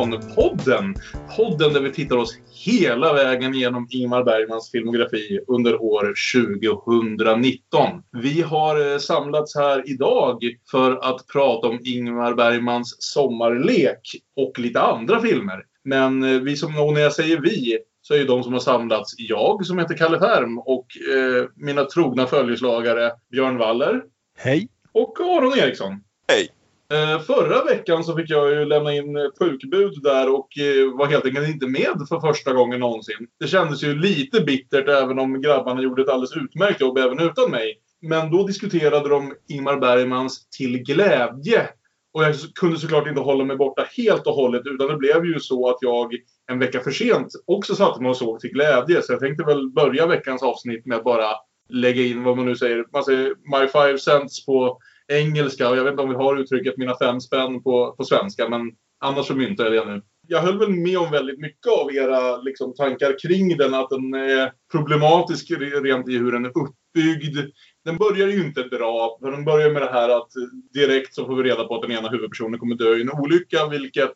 Demonpodden. Podden där vi tittar oss hela vägen genom Ingmar Bergmans filmografi under år 2019. Vi har eh, samlats här idag för att prata om Ingmar Bergmans Sommarlek och lite andra filmer. Men eh, vi som, och när jag säger vi, så är ju de som har samlats jag som heter Kalle Färm och eh, mina trogna följeslagare Björn Waller. Hej! Och Aron Eriksson. Hej! Eh, förra veckan så fick jag ju lämna in ett sjukbud där och eh, var helt enkelt inte med för första gången någonsin. Det kändes ju lite bittert även om grabbarna gjorde ett alldeles utmärkt jobb även utan mig. Men då diskuterade de Ingmar Bergmans Till glädje. Och jag kunde såklart inte hålla mig borta helt och hållet utan det blev ju så att jag en vecka för sent också satte mig och såg Till glädje. Så jag tänkte väl börja veckans avsnitt med att bara lägga in vad man nu säger. Man säger My Five Cents på engelska och jag vet inte om vi har uttrycket mina fem spänn på, på svenska men annars så myntar jag det nu. Jag höll väl med om väldigt mycket av era liksom, tankar kring den. Att den är problematisk rent i hur den är uppbyggd. Den börjar ju inte bra. För den börjar med det här att direkt så får vi reda på att den ena huvudpersonen kommer dö i en olycka. Vilket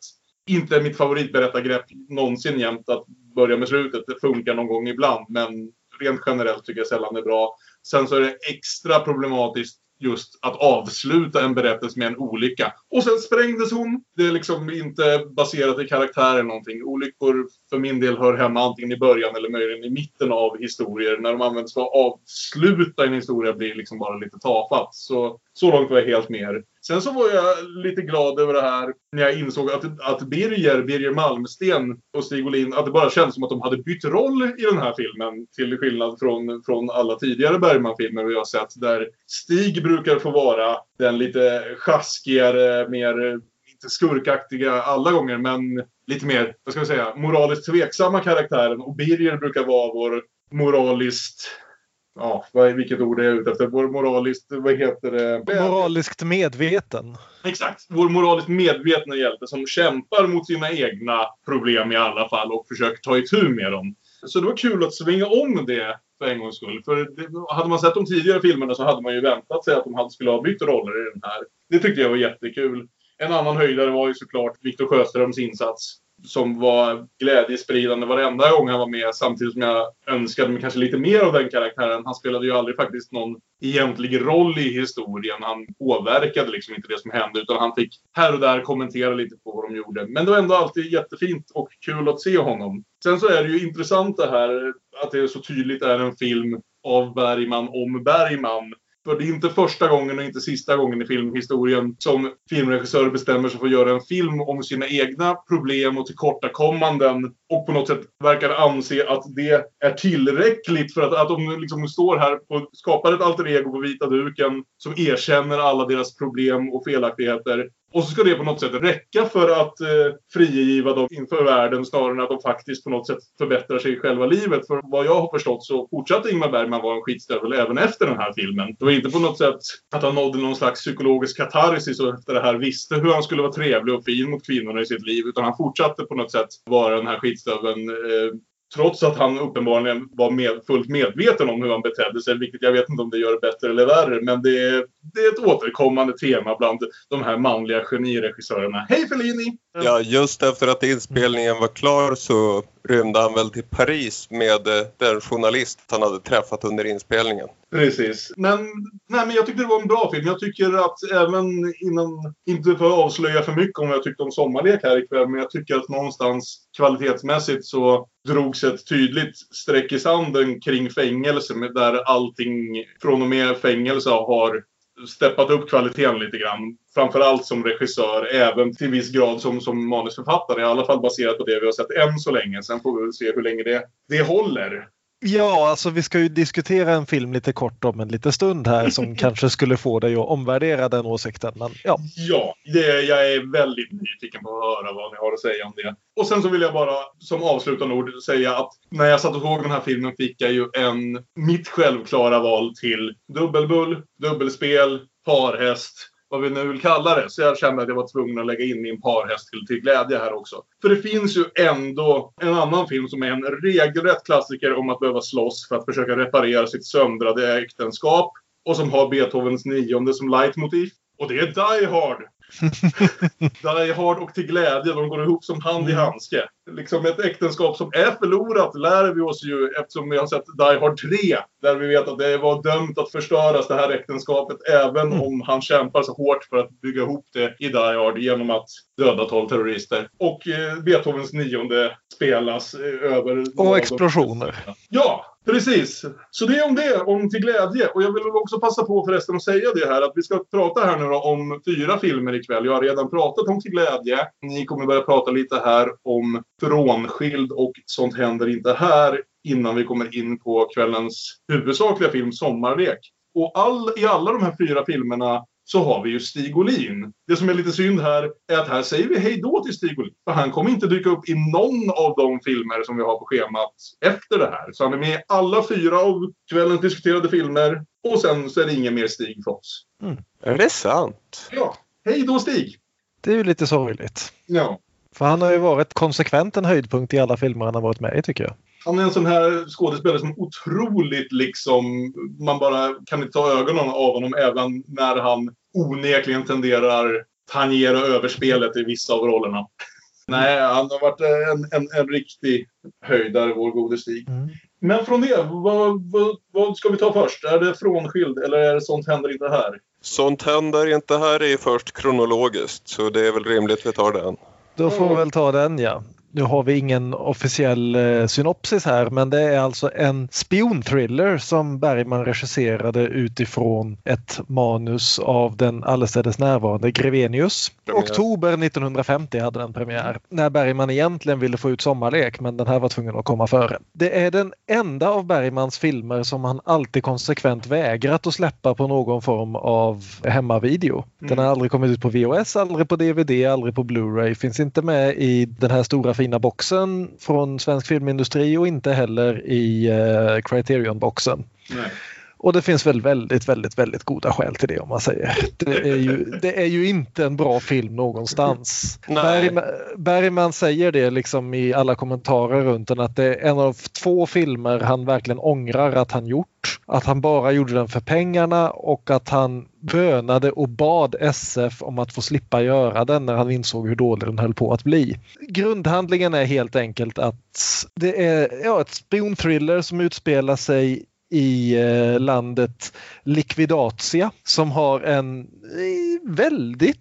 inte är mitt favoritberättargrepp någonsin jämt att börja med slutet. Det funkar någon gång ibland men rent generellt tycker jag sällan det är bra. Sen så är det extra problematiskt just att avsluta en berättelse med en olycka. Och sen sprängdes hon. Det är liksom inte baserat i karaktär eller någonting. Olyckor för min del hör hemma antingen i början eller möjligen i mitten av historier. När de används för att avsluta en historia blir liksom bara lite tafatt. Så, så långt var jag helt med Sen så var jag lite glad över det här när jag insåg att, att Birger, Birger Malmsten och Stig Olin, att det bara kändes som att de hade bytt roll i den här filmen. Till skillnad från, från alla tidigare Bergman-filmer vi har sett. Där Stig brukar få vara den lite sjaskigare, mer, inte skurkaktiga alla gånger, men lite mer, vad ska vi säga, moraliskt tveksamma karaktären. Och Birger brukar vara vår moraliskt ja, vad, vilket ord är jag ute efter? Vår moraliskt, vad heter det? Moraliskt medveten. Exakt, vår moraliskt medvetna hjälte som kämpar mot sina egna problem i alla fall och försöker ta itu med dem. Så det var kul att svinga om det för en gångs skull. För det, hade man sett de tidigare filmerna så hade man ju väntat sig att de hade skulle ha bytt roller i den här. Det tyckte jag var jättekul. En annan höjdare var ju såklart Viktor Sjöströms insats som var glädjespridande varenda gång han var med. Samtidigt som jag önskade mig kanske lite mer av den karaktären. Han spelade ju aldrig faktiskt någon egentlig roll i historien. Han påverkade liksom inte det som hände utan han fick här och där kommentera lite på vad de gjorde. Men det var ändå alltid jättefint och kul att se honom. Sen så är det ju intressant det här att det så tydligt är en film av Bergman om Bergman. För det är inte första gången och inte sista gången i filmhistorien som filmregissörer bestämmer sig för att göra en film om sina egna problem och tillkortakommanden och på något sätt verkar anse att det är tillräckligt för att, att de liksom står här och skapar ett alter ego på vita duken som erkänner alla deras problem och felaktigheter och så ska det på något sätt räcka för att eh, frigiva dem inför världen snarare än att de faktiskt på något sätt förbättrar sig i själva livet. För vad jag har förstått så fortsatte Ingmar Bergman vara en skitstövel även efter den här filmen. Det var inte på något sätt att han nådde någon slags psykologisk katarsis och efter det här visste hur han skulle vara trevlig och fin mot kvinnorna i sitt liv. Utan han fortsatte på något sätt vara den här skitstöveln eh, Trots att han uppenbarligen var med, fullt medveten om hur han betedde sig, vilket jag vet inte om det gör det bättre eller värre. Men det är, det är ett återkommande tema bland de här manliga geniregissörerna. Hej Fellini! Ja, just efter att inspelningen var klar så rymde han väl till Paris med eh, den journalist han hade träffat under inspelningen. Precis. Men, nej, men jag tyckte det var en bra film. Jag tycker att även innan, inte för att avslöja för mycket om vad jag tyckte om Sommarlek här ikväll, men jag tycker att någonstans kvalitetsmässigt så drogs ett tydligt streck i sanden kring fängelse där allting från och med fängelse har steppat upp kvaliteten lite grann. Framförallt som regissör, även till viss grad som, som manusförfattare. I alla fall baserat på det vi har sett än så länge. Sen får vi se hur länge det, det håller. Ja, alltså vi ska ju diskutera en film lite kort om en liten stund här som kanske skulle få dig att omvärdera den åsikten. Men, ja, ja det, jag är väldigt nyfiken på att höra vad ni har att säga om det. Och sen så vill jag bara som avslutande ord säga att när jag satt och såg den här filmen fick jag ju en, mitt självklara val till dubbelbull, dubbelspel, parhäst vad vi nu vill kalla det. Så jag kände att jag var tvungen att lägga in min parhäst till, till glädje här också. För det finns ju ändå en annan film som är en regelrätt klassiker om att behöva slåss för att försöka reparera sitt söndrade äktenskap. Och som har Beethovens nionde som leitmotiv. Och det är Die Hard! Die Hard och Till glädje, de går ihop som hand i Mm. handske. Liksom ett äktenskap som är förlorat lär vi oss ju eftersom vi har sett Die Hard 3. Där vi vet att det var dömt att förstöras det här äktenskapet även Mm. om han kämpar så hårt för att bygga ihop det i Die Hard genom att döda 12 terrorister. Och eh, Beethovens nionde spelas eh, över... de- explosioner. Ja, precis. Så det är om det, om till glädje. Och jag vill också passa på förresten att säga det här att vi ska prata här nu då om fyra filmer ikväll. Jag har redan pratat om till glädje. Ni kommer börja prata lite här om Frånskild och Sånt händer inte här innan vi kommer in på kvällens huvudsakliga film Sommarlek. Och all, i alla de här fyra filmerna så har vi ju Stig Olin. Det som är lite synd här är att här säger vi hej då till Stig Olin. För han kommer inte dyka upp i någon av de filmer som vi har på schemat efter det här. Så han är med i alla fyra av kvällens diskuterade filmer. Och sen så är det ingen mer Stig för oss. Är det sant? Ja, hej då Stig! Det är ju lite sorgligt. Ja. För han har ju varit konsekvent en höjdpunkt i alla filmer han har varit med i tycker jag. Han är en sån här skådespelare som otroligt liksom, man bara kan inte ta ögonen av honom även när han onekligen tenderar tangera överspelet i vissa av rollerna. Nej, han har varit en, en, en riktig höjdare, vår gode Stig. Mm. Men från det, vad, vad, vad ska vi ta först? Är det frånskild eller är det sånt händer inte här? Sånt händer inte här är först kronologiskt så det är väl rimligt vi tar den. Då får vi väl ta den ja. Nu har vi ingen officiell eh, synopsis här men det är alltså en spionthriller som Bergman regisserade utifrån ett manus av den allestädes närvarande Grevenius. Premiär. Oktober 1950 hade den premiär. När Bergman egentligen ville få ut sommarlek men den här var tvungen att komma före. Det är den enda av Bergmans filmer som han alltid konsekvent vägrat att släppa på någon form av hemmavideo. Den har aldrig kommit ut på VHS, aldrig på DVD, aldrig på Blu-ray. Finns inte med i den här stora fina boxen från svensk filmindustri och inte heller i eh, Criterion-boxen. Och det finns väl väldigt, väldigt, väldigt goda skäl till det om man säger. Det är ju, det är ju inte en bra film någonstans. Bergman, Bergman säger det liksom i alla kommentarer runt den att det är en av två filmer han verkligen ångrar att han gjort. Att han bara gjorde den för pengarna och att han bönade och bad SF om att få slippa göra den när han insåg hur dålig den höll på att bli. Grundhandlingen är helt enkelt att det är ja, ett spionthriller som utspelar sig i eh, landet Liquidatia som har en eh, väldigt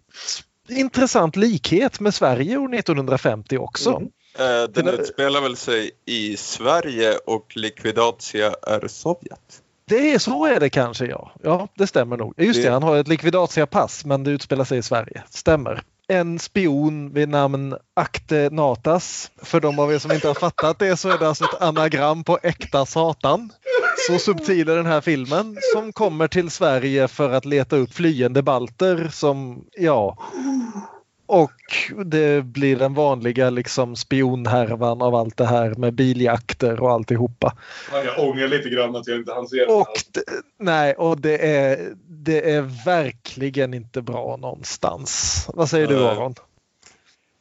intressant likhet med Sverige år 1950 också. Mm. Eh, Den utspelar väl sig i Sverige och Liquidatia är Sovjet. Det är så är det kanske ja. Ja, det stämmer nog. Just det, Det- han har ett Liquidatia-pass men det utspelar sig i Sverige. Stämmer. En spion vid namn Akte Natas. För de av er som inte har fattat det så är det alltså ett anagram på äkta satan. Så subtil är den här filmen som kommer till Sverige för att leta upp flyende balter som, ja. Och det blir den vanliga liksom spionhärvan av allt det här med biljakter och alltihopa. Ja, Jag ångrar lite grann att jag inte hann se den. Och nej, och det är, det är verkligen inte bra någonstans. Vad säger du. Aron?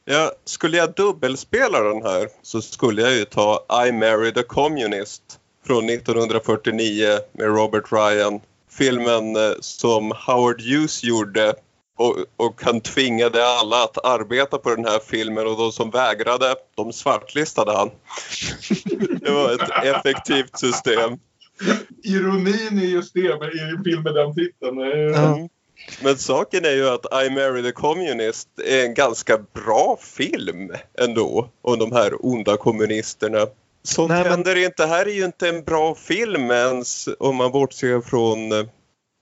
Ja, skulle jag dubbelspela den här så skulle jag ju ta I married a communist från 1949 med Robert Ryan. Filmen eh, som Howard Hughes gjorde och, och han tvingade alla att arbeta på den här filmen och de som vägrade, de svartlistade han. Det var ett effektivt system. Ironin i just det, men i en film med den titeln. Ja. Men saken är ju att I married a communist är en ganska bra film ändå om de här onda kommunisterna. Sånt Nej, men- händer inte. Här är ju inte en bra film ens om man bortser från, eh,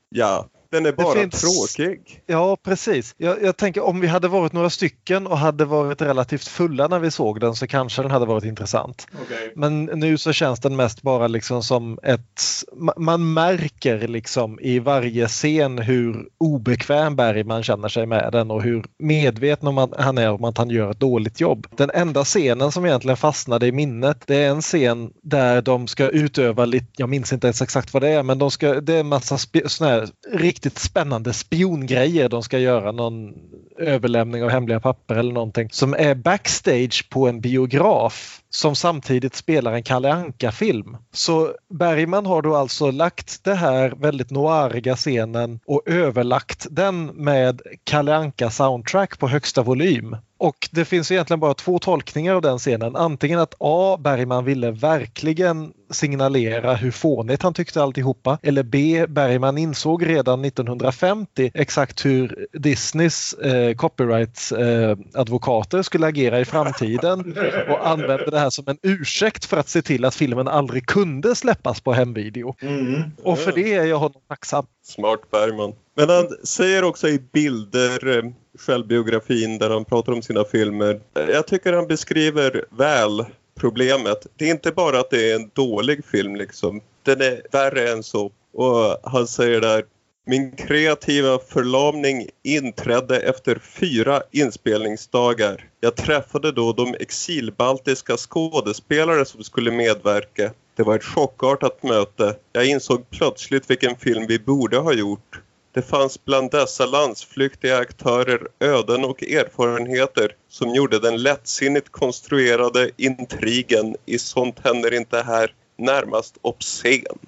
ja, den är bara finns- tråkig. Ja, precis. Jag, jag tänker om vi hade varit några stycken och hade varit relativt fulla när vi såg den så kanske den hade varit intressant. Okej. Men nu så känns den mest bara liksom som ett... ma- Man märker liksom i varje scen hur obekväm Bergman känner sig med den och hur medveten om att han är om att han gör ett dåligt jobb. Den enda scenen som egentligen fastnade i minnet det är en scen där de ska utöva lite, jag minns inte ens exakt vad det är, men de ska, det är en massa såna här riktigt spännande spiongrejer. De ska göra någon överlämning av hemliga papper eller någonting som är backstage på en biograf som samtidigt spelar en Kalle Anka-film. Så Bergman har då alltså lagt det här väldigt noiriga scenen och överlagt den med Kalle Anka soundtrack på högsta volym. Och det finns egentligen bara två tolkningar av den scenen. Antingen att A. Bergman ville verkligen signalera hur fånigt han tyckte alltihopa. Eller B. Bergman insåg redan 1950 exakt hur Disneys eh, copyright-advokater eh, skulle agera i framtiden och använde det här som en ursäkt för att se till att filmen aldrig kunde släppas på hemvideo. Mm. Och för det är jag honom tacksam. Smart Bergman. Men han säger också i bilder, eh, självbiografin där han pratar om sina filmer. Jag tycker han beskriver väl problemet. Det är inte bara att det är en dålig film liksom. Den är värre än så. Och han säger där min kreativa förlamning inträdde efter fyra inspelningsdagar. Jag träffade då de exilbaltiska skådespelare som skulle medverka. Det var ett chockartat möte. Jag insåg plötsligt vilken film vi borde ha gjort. Det fanns bland dessa landsflyktiga aktörer öden och erfarenheter som gjorde den lättsinnigt konstruerade intrigen i Sånt händer inte här närmast obscen.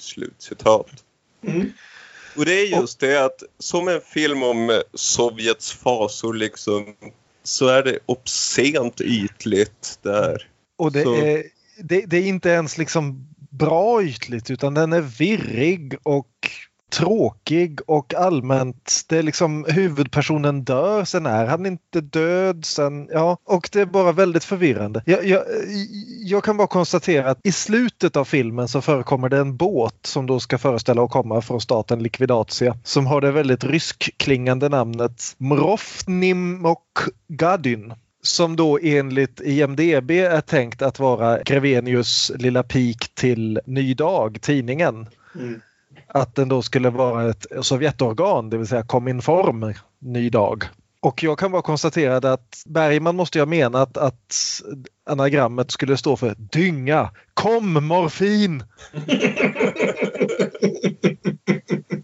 Slutcitat. Mm. Och det är just det att som en film om Sovjets fasor liksom så är det obscent ytligt där. Och det, är, det, det är inte ens liksom bra ytligt utan den är virrig och tråkig och allmänt, det är liksom huvudpersonen dör, sen är han inte död, sen, ja, och det är bara väldigt förvirrande. Jag, jag, jag kan bara konstatera att i slutet av filmen så förekommer det en båt som då ska föreställa att komma från staten Likvidatia som har det väldigt ryskklingande namnet Mrofnimok Gadyn som då enligt IMDB är tänkt att vara Grevenius lilla pik till Ny Dag, tidningen. Mm att den då skulle vara ett Sovjetorgan, det vill säga Kominform, ny dag. Och jag kan bara konstatera att Bergman måste ha menat att anagrammet skulle stå för dynga, kom morfin!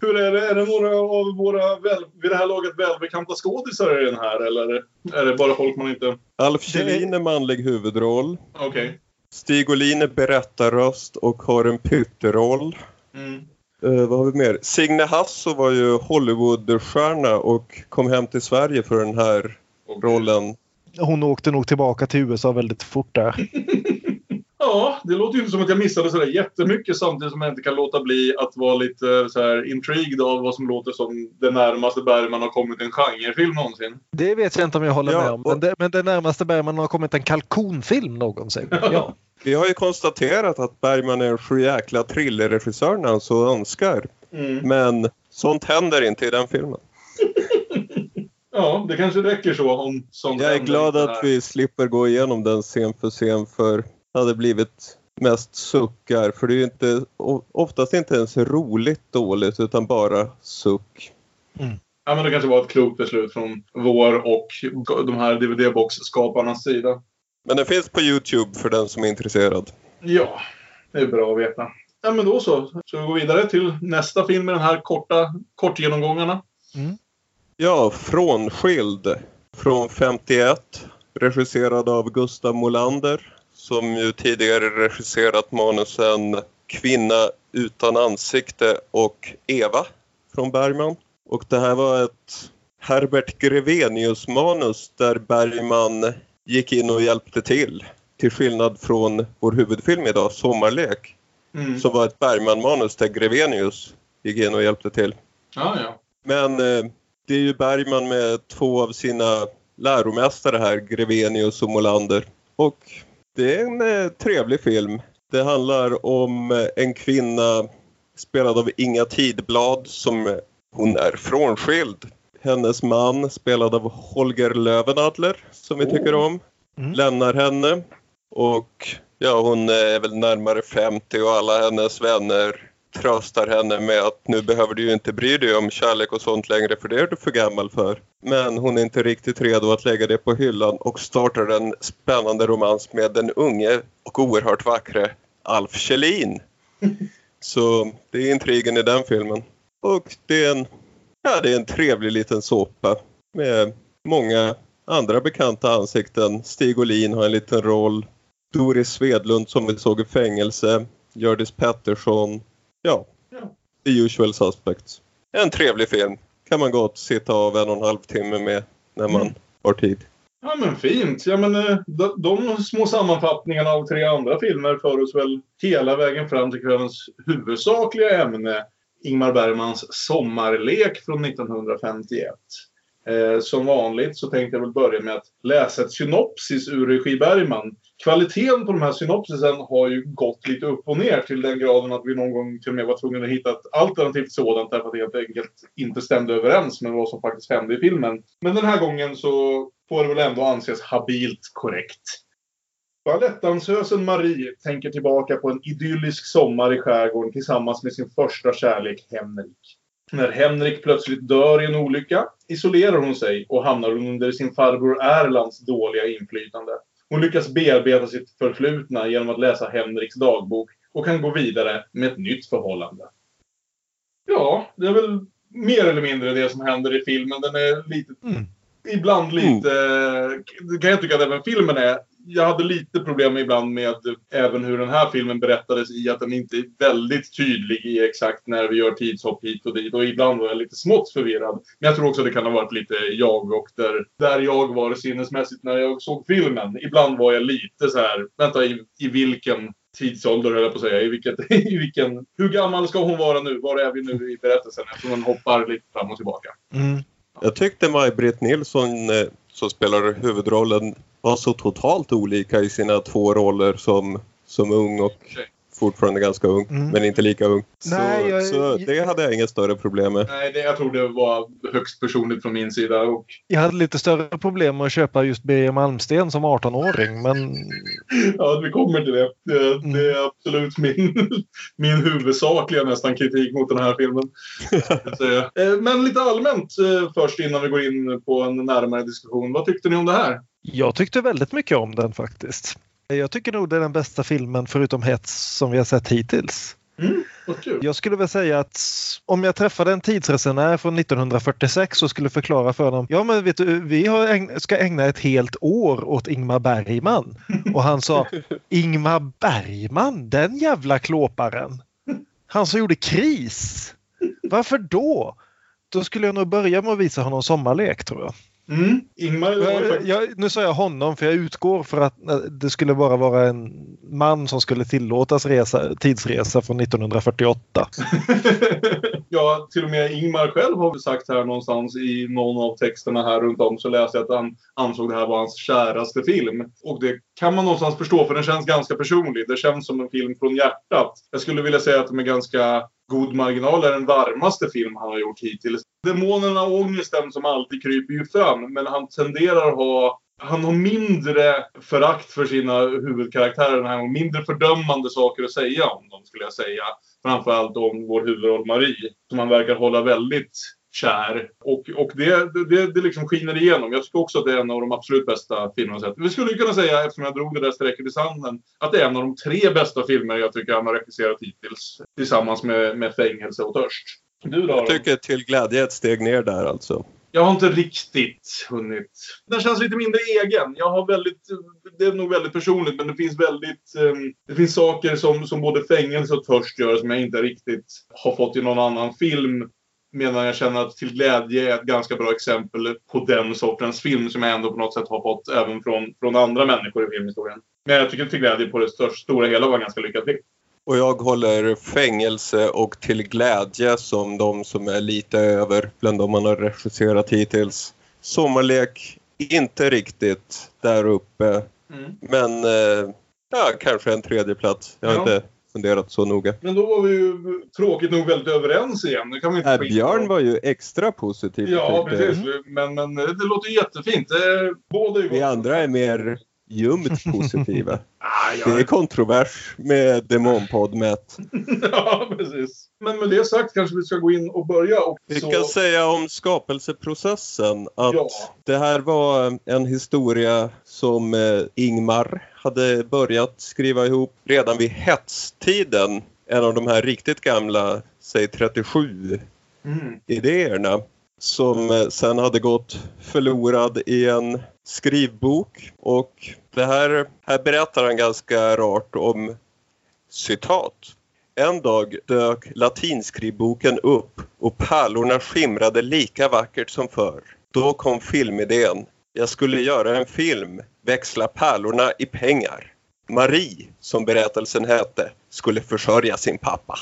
Hur är det? Är det några av våra väl, vid det här laget välbekanta skådisar i den här eller är det bara folk man inte... Alf Kjellin är manlig huvudroll. Okej. Okay. Stig Olin är berättarröst och har en pytteroll. Mm. Uh, vad har vi mer? Signe Hasso var ju Hollywoodstjärna och kom hem till Sverige för den här rollen. Hon åkte nog tillbaka till USA väldigt fort där. ja, det låter ju inte som att jag missade sådär jättemycket samtidigt som jag inte kan låta bli att vara lite så här intrigued av vad som låter som det närmaste Bergman har kommit en genrefilm någonsin. Det vet jag inte om jag håller ja, med om. Men det, men det närmaste Bergman har kommit en kalkonfilm någonsin. Ja. Vi har ju konstaterat att Bergman är en sjujäkla thrillerregissör när han så önskar. Mm. Men sånt händer inte i den filmen. ja, det kanske räcker så om sånt Jag är glad att vi slipper gå igenom den scen för scen för hade blivit mest suckar. För det är ju inte, oftast inte ens roligt dåligt utan bara suck. Mm. Ja, men det kanske var ett klokt beslut från vår och de här DVD-box-skaparnas sida. Men den finns på Youtube för den som är intresserad. Ja, det är bra att veta. Ja, men då så. Så vi går vidare till nästa film med de här korta kortgenomgångarna. Mm. Ja, Frånskild från 51. Regisserad av Gustav Molander som ju tidigare regisserat manusen Kvinna utan ansikte och Eva från Bergman. Och det här var ett Herbert Grevenius-manus där Bergman gick in och hjälpte till. Till skillnad från vår huvudfilm idag, Sommarlek. Mm. Som var ett Bergman-manus där Grevenius gick in och hjälpte till. Ah, ja. Men eh, det är ju Bergman med två av sina läromästare här, Grevenius och Molander. Och det är en eh, trevlig film. Det handlar om eh, en kvinna spelad av Inga Tidblad som eh, hon är frånskild hennes man, spelad av Holger Lövenadler, som vi tycker om, mm. lämnar henne. Och ja, hon är väl närmare 50 och alla hennes vänner tröstar henne med att nu behöver du ju inte bry dig om kärlek och sånt längre för det är du för gammal för. Men hon är inte riktigt redo att lägga det på hyllan och startar en spännande romans med den unge och oerhört vackre Alf Kjellin. Så det är intrigen i den filmen. Och det är en Ja, det är en trevlig liten såpa med många andra bekanta ansikten. Stig Olin har en liten roll. Doris Svedlund som vi såg i fängelse, Hjördis Pettersson. Ja, Ja. the usual suspects. En trevlig film. Kan man gott sitta av en och en halv timme med när man Mm. har tid. Ja men fint. Ja, men, eh, de, de små sammanfattningarna av tre andra filmer för oss väl hela vägen fram till kvällens huvudsakliga ämne. Ingmar Bergmans Sommarlek från 1951. Eh, som vanligt så tänkte jag väl börja med att läsa ett synopsis ur regi Bergman. Kvaliteten på de här synopsisen har ju gått lite upp och ner till den graden att vi någon gång till och med var tvungna att hitta ett alternativt sådant därför att det helt enkelt inte stämde överens med vad som faktiskt hände i filmen. Men den här gången så får det väl ändå anses habilt korrekt. Balettdansösen Marie tänker tillbaka på en idyllisk sommar i skärgården tillsammans med sin första kärlek Henrik. När Henrik plötsligt dör i en olycka isolerar hon sig och hamnar under sin farbror Erlands dåliga inflytande. Hon lyckas bearbeta sitt förflutna genom att läsa Henriks dagbok och kan gå vidare med ett nytt förhållande. Ja, det är väl mer eller mindre det som händer i filmen. Den är lite Mm. ibland lite... Det kan jag tycka att även filmen är. Jag hade lite problem ibland med även hur den här filmen berättades i att den inte är väldigt tydlig i exakt när vi gör tidshopp hit och dit. Och ibland var jag lite smått förvirrad. Men jag tror också det kan ha varit lite jag och där, där jag var sinnesmässigt när jag såg filmen. Ibland var jag lite så här, vänta i, i vilken tidsålder höll jag på att säga. I vilket, i vilken, hur gammal ska hon vara nu? Var är vi nu i berättelsen? Eftersom hon hoppar lite fram och tillbaka. Mm. Jag tyckte Maj-Britt Nilsson eh, så spelar huvudrollen var så totalt olika i sina två roller som, som ung och fortfarande ganska ung, Mm. men inte lika ung. Så, Nej, jag- så det hade jag inget större problem med. Nej, det, jag tror det var högst personligt från min sida. Och, Jag hade lite större problem med att köpa just Birger Malmsten som 18-åring men ja, vi kommer till det. Det, det är absolut min, min huvudsakliga nästan kritik mot den här filmen. Så, eh, Men lite allmänt eh, först innan vi går in på en närmare diskussion. Vad tyckte ni om det här? jag tyckte väldigt mycket om den faktiskt. Jag tycker nog det är den bästa filmen förutom Hets som vi har sett hittills. Mm. Jag skulle väl säga att om jag träffade en tidsresenär från 1946 och skulle förklara för dem. Ja men vet du, vi ägn- ska ägna ett helt år åt Ingmar Bergman. Och han sa Ingmar Bergman, den jävla klåparen. Han som gjorde Kris. Varför då? Då skulle jag nog börja med att visa honom sommarlek tror jag. Mm. Ingmar ju Jag, nu sa jag honom för jag utgår för att eh, det skulle bara vara en man som skulle tillåtas resa, tidsresa från 1948. ja, till och med Ingmar själv har sagt här någonstans i någon av texterna här runt om så läste jag att han ansåg det här var hans käraste film. Och det kan man någonstans förstå för den känns ganska personlig. Det känns som en film från hjärtat. Jag skulle vilja säga att det med ganska god marginal är den varmaste film han har gjort hittills. Demonerna och ångesten som alltid kryper ju fram men han tenderar att ha han har mindre förakt för sina huvudkaraktärer den här gången. Mindre fördömande saker att säga om dem skulle jag säga. Framförallt om vår huvudroll Marie. Som han verkar hålla väldigt kär. Och, och det, det, det liksom skiner igenom. Jag tycker också att det är en av de absolut bästa filmerna jag sett. Vi skulle kunna säga, eftersom jag drog det där strecket i sanden, att det är en av de tre bästa filmer jag tycker han har regisserat hittills. Tillsammans med, med Fängelse och Törst. Du då? Jag tycker till glädje ett steg ner där alltså. Jag har inte riktigt hunnit. Den känns lite mindre egen. Jag har väldigt, det är nog väldigt personligt men det finns väldigt, ehm, det finns saker som, som både fängelse och törst gör som jag inte riktigt har fått i någon annan film. Medan jag känner att Till glädje är ett ganska bra exempel på den sortens film som jag ändå på något sätt har fått även från, från andra människor i filmhistorien. Men jag tycker Till glädje på det största, stora hela var ganska lyckad film. Och jag håller fängelse och till glädje som de som är lite över bland de man har regisserat hittills. Sommarlek, inte riktigt där uppe. Mm. Men eh, ja, kanske en tredje plats. Jag har Ja. inte funderat så noga. Men då var vi ju tråkigt nog väldigt överens igen. Nu kan vi inte Äh, Björn var ju extra positiv. Ja, precis. Men, men det låter jättefint. Båda är Vi andra är mer ljumt positiva. Ah, Det är kontrovers med Demonpodd Matt. ja, precis. Men med det sagt kanske vi ska gå in och börja. Och Vi så... kan säga om skapelseprocessen att Ja. det här var en historia som eh, Ingmar hade börjat skriva ihop redan vid hetstiden. En av de här riktigt gamla, säg 37 Mm. idéerna som eh, sen hade gått förlorad i en skrivbok och Det här, här berättar han ganska rart om citat. En dag dök latinskrivboken upp och pärlorna skimrade lika vackert som förr. Då kom filmidén. Jag skulle göra en film, växla pärlorna i pengar. Marie, som berättelsen hette, skulle försörja sin pappa.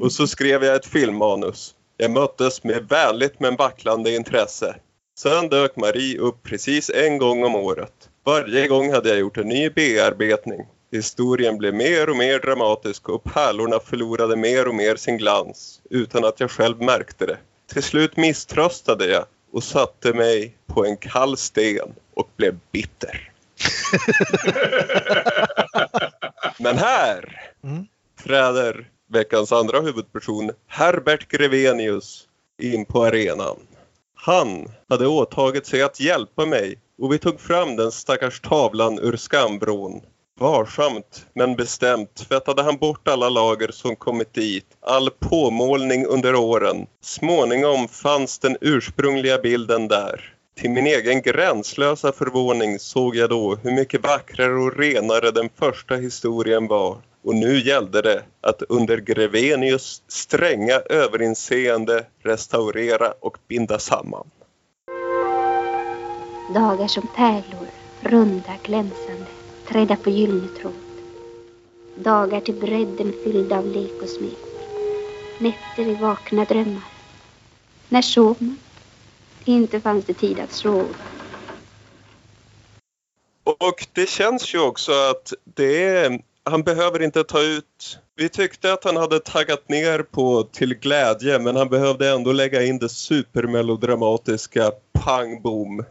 Och så skrev jag ett filmmanus. Jag möttes med vänligt men vacklande intresse. Sen dök Marie upp precis en gång om året. Varje gång hade jag gjort en ny bearbetning. Historien blev mer och mer dramatisk och pärlorna förlorade mer och mer sin glans utan att jag själv märkte det. Till slut misströstade jag och satte mig på en kall sten och blev bitter. Men här Mm. träder veckans andra huvudperson Herbert Grevenius in på arenan. Han hade åtagit sig att hjälpa mig och vi tog fram den stackars tavlan ur skambron. Varsamt men bestämt tvättade han bort alla lager som kommit dit, all påmålning under åren. Småningom fanns den ursprungliga bilden där. Till min egen gränslösa förvåning såg jag då hur mycket vackrare och renare den första historien var. Och nu gällde det att under Grevenius stränga överinseende restaurera och binda samman. Dagar som pärlor, runda, glänsande, trädda på gyllene tråd. Dagar till bredden fyllda av lek och smek. Nätter i vakna drömmar. När sov man? Inte fanns det tid att sova. Och det känns ju också att det är, han behöver inte ta ut... Vi tyckte att han hade taggat ner på till glädje men han behövde ändå lägga in det supermelodramatiska pang boom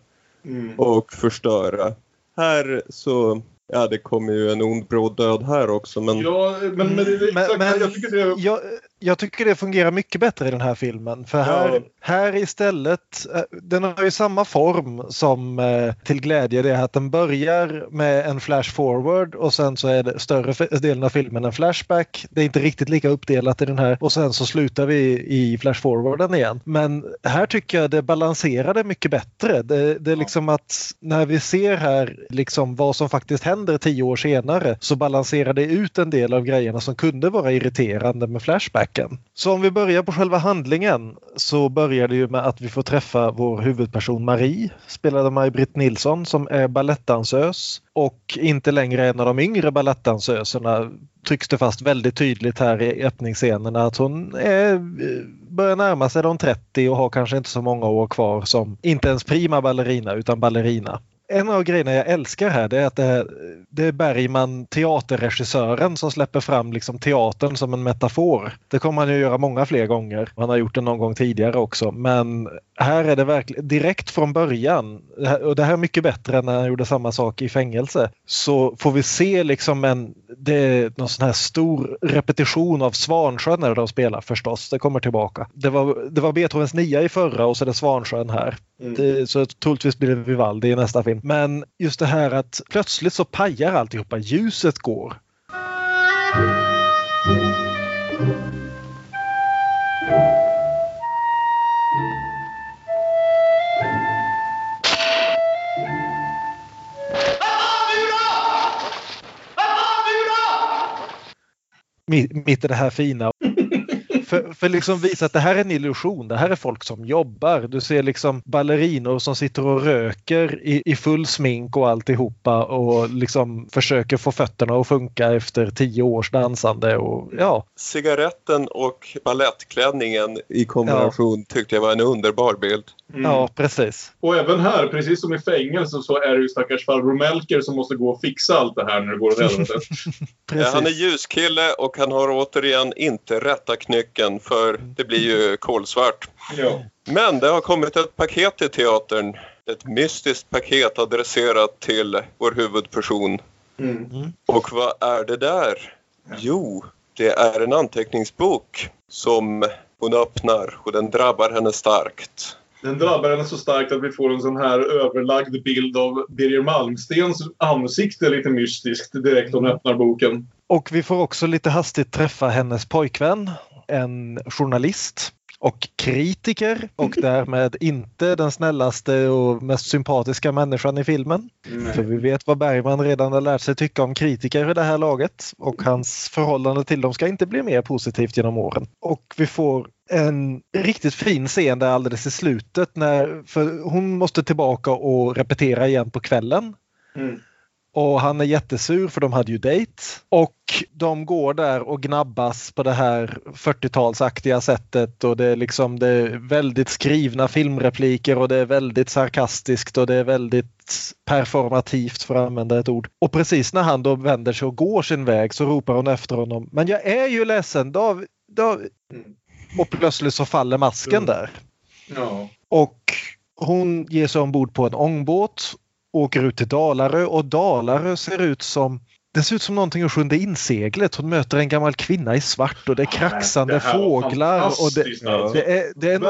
Mm. och förstöra. Här så, ja det kommer ju en ond bråd död här också men Ja, men, men, det, det, Men- men- jag tycker det Jag, jag tycker det fungerar mycket bättre i den här filmen. För här, Ja. här istället, eh, den har ju samma form som eh, Till glädje. Det är att den börjar med en flash forward och sen så är det större delen av filmen en flashback. Det är inte riktigt lika uppdelat i den här och sen så slutar vi i flash forwarden igen. Men här tycker jag det balanserade mycket bättre. Det, det är liksom att när vi ser här liksom vad som faktiskt händer tio år senare så balanserar det ut en del av grejerna som kunde vara irriterande med flashbacken. Så om vi börjar på själva handlingen så börjar det ju med att vi får träffa vår huvudperson Marie, spelad av Maj-Britt Nilsson, som är balettdansös och inte längre en av de yngre balettdansöserna trycks det fast väldigt tydligt här i öppningsscenerna att hon är, börjar närma sig de 30 och har kanske inte så många år kvar som inte ens prima ballerina utan ballerina. En av grejerna jag älskar här det är att det det är Bergman, teaterregissören, som släpper fram liksom teatern som en metafor. Det kommer han ju göra många fler gånger. Han har gjort det någon gång tidigare också. Men här är det verkligen direkt från början, och det här är mycket bättre än när han gjorde samma sak i fängelse, så får vi se liksom en, det är någon sån här stor repetition av Svansjön när de spelar förstås. Det kommer tillbaka. Det var, det var Beethovens nia i förra och så är det Svansjön här. Mm. Det, så troligtvis blir det Vivaldi i nästa film. Men just det här att plötsligt så pajar alltihopa. Ljuset går. Mi- Mitt i det här fina. För, för liksom visa att det här är en illusion. Det här är folk som jobbar. Du ser liksom ballerinor som sitter och röker i, i full smink och alltihopa och liksom försöker få fötterna att funka efter tio års dansande. Och, ja, cigaretten och ballettklänningen i kombination tyckte jag var en underbar bild. Mm. ja, precis. Och även här, precis som i fängelse, så är det ju stackars farbror Melker som måste gå och fixa allt det här när det går åt helvete. Ja, precis. han är ljuskille och han har återigen inte rätta knycken för det blir ju kolsvart. ja. Men det har kommit ett paket till teatern. Ett mystiskt paket adresserat till vår huvudperson. Mm. Och vad är det där? Jo, det är en anteckningsbok som hon öppnar och den drabbar henne starkt. Den drabbar henne så starkt att vi får en sån här överlagd bild av Birger Malmstens ansikte lite mystiskt direkt hon öppnar boken. Och vi får också lite hastigt träffa hennes pojkvän. En journalist och kritiker och därmed inte den snällaste och mest sympatiska människan i filmen. Nej. För vi vet vad Bergman redan har lärt sig tycka om kritiker i det här laget och hans förhållande till dem ska inte bli mer positivt genom åren. Och vi får en riktigt fin scen där alldeles i slutet när för hon måste tillbaka och repetera igen på kvällen. Mm. Och han är jättesur för de hade ju dejt. Och de går där och gnabbas på det här 40-talsaktiga sättet och det är liksom det är väldigt skrivna filmrepliker och det är väldigt sarkastiskt och det är väldigt performativt för att använda ett ord. Och precis när han då vänder sig och går sin väg så ropar hon efter honom. Men jag är ju ledsen David. Mm. Och plötsligt så faller masken Mm. där. Ja. Och hon ger sig ombord på en ångbåt, åker ut till Dalarö och Dalarö ser ut som det ser ut som någonting ur Sjunde inseglet. Hon möter en gammal kvinna i svart och det är kraxande Det fåglar. Och det, fantastiskt, alltså. det, är, det, är en,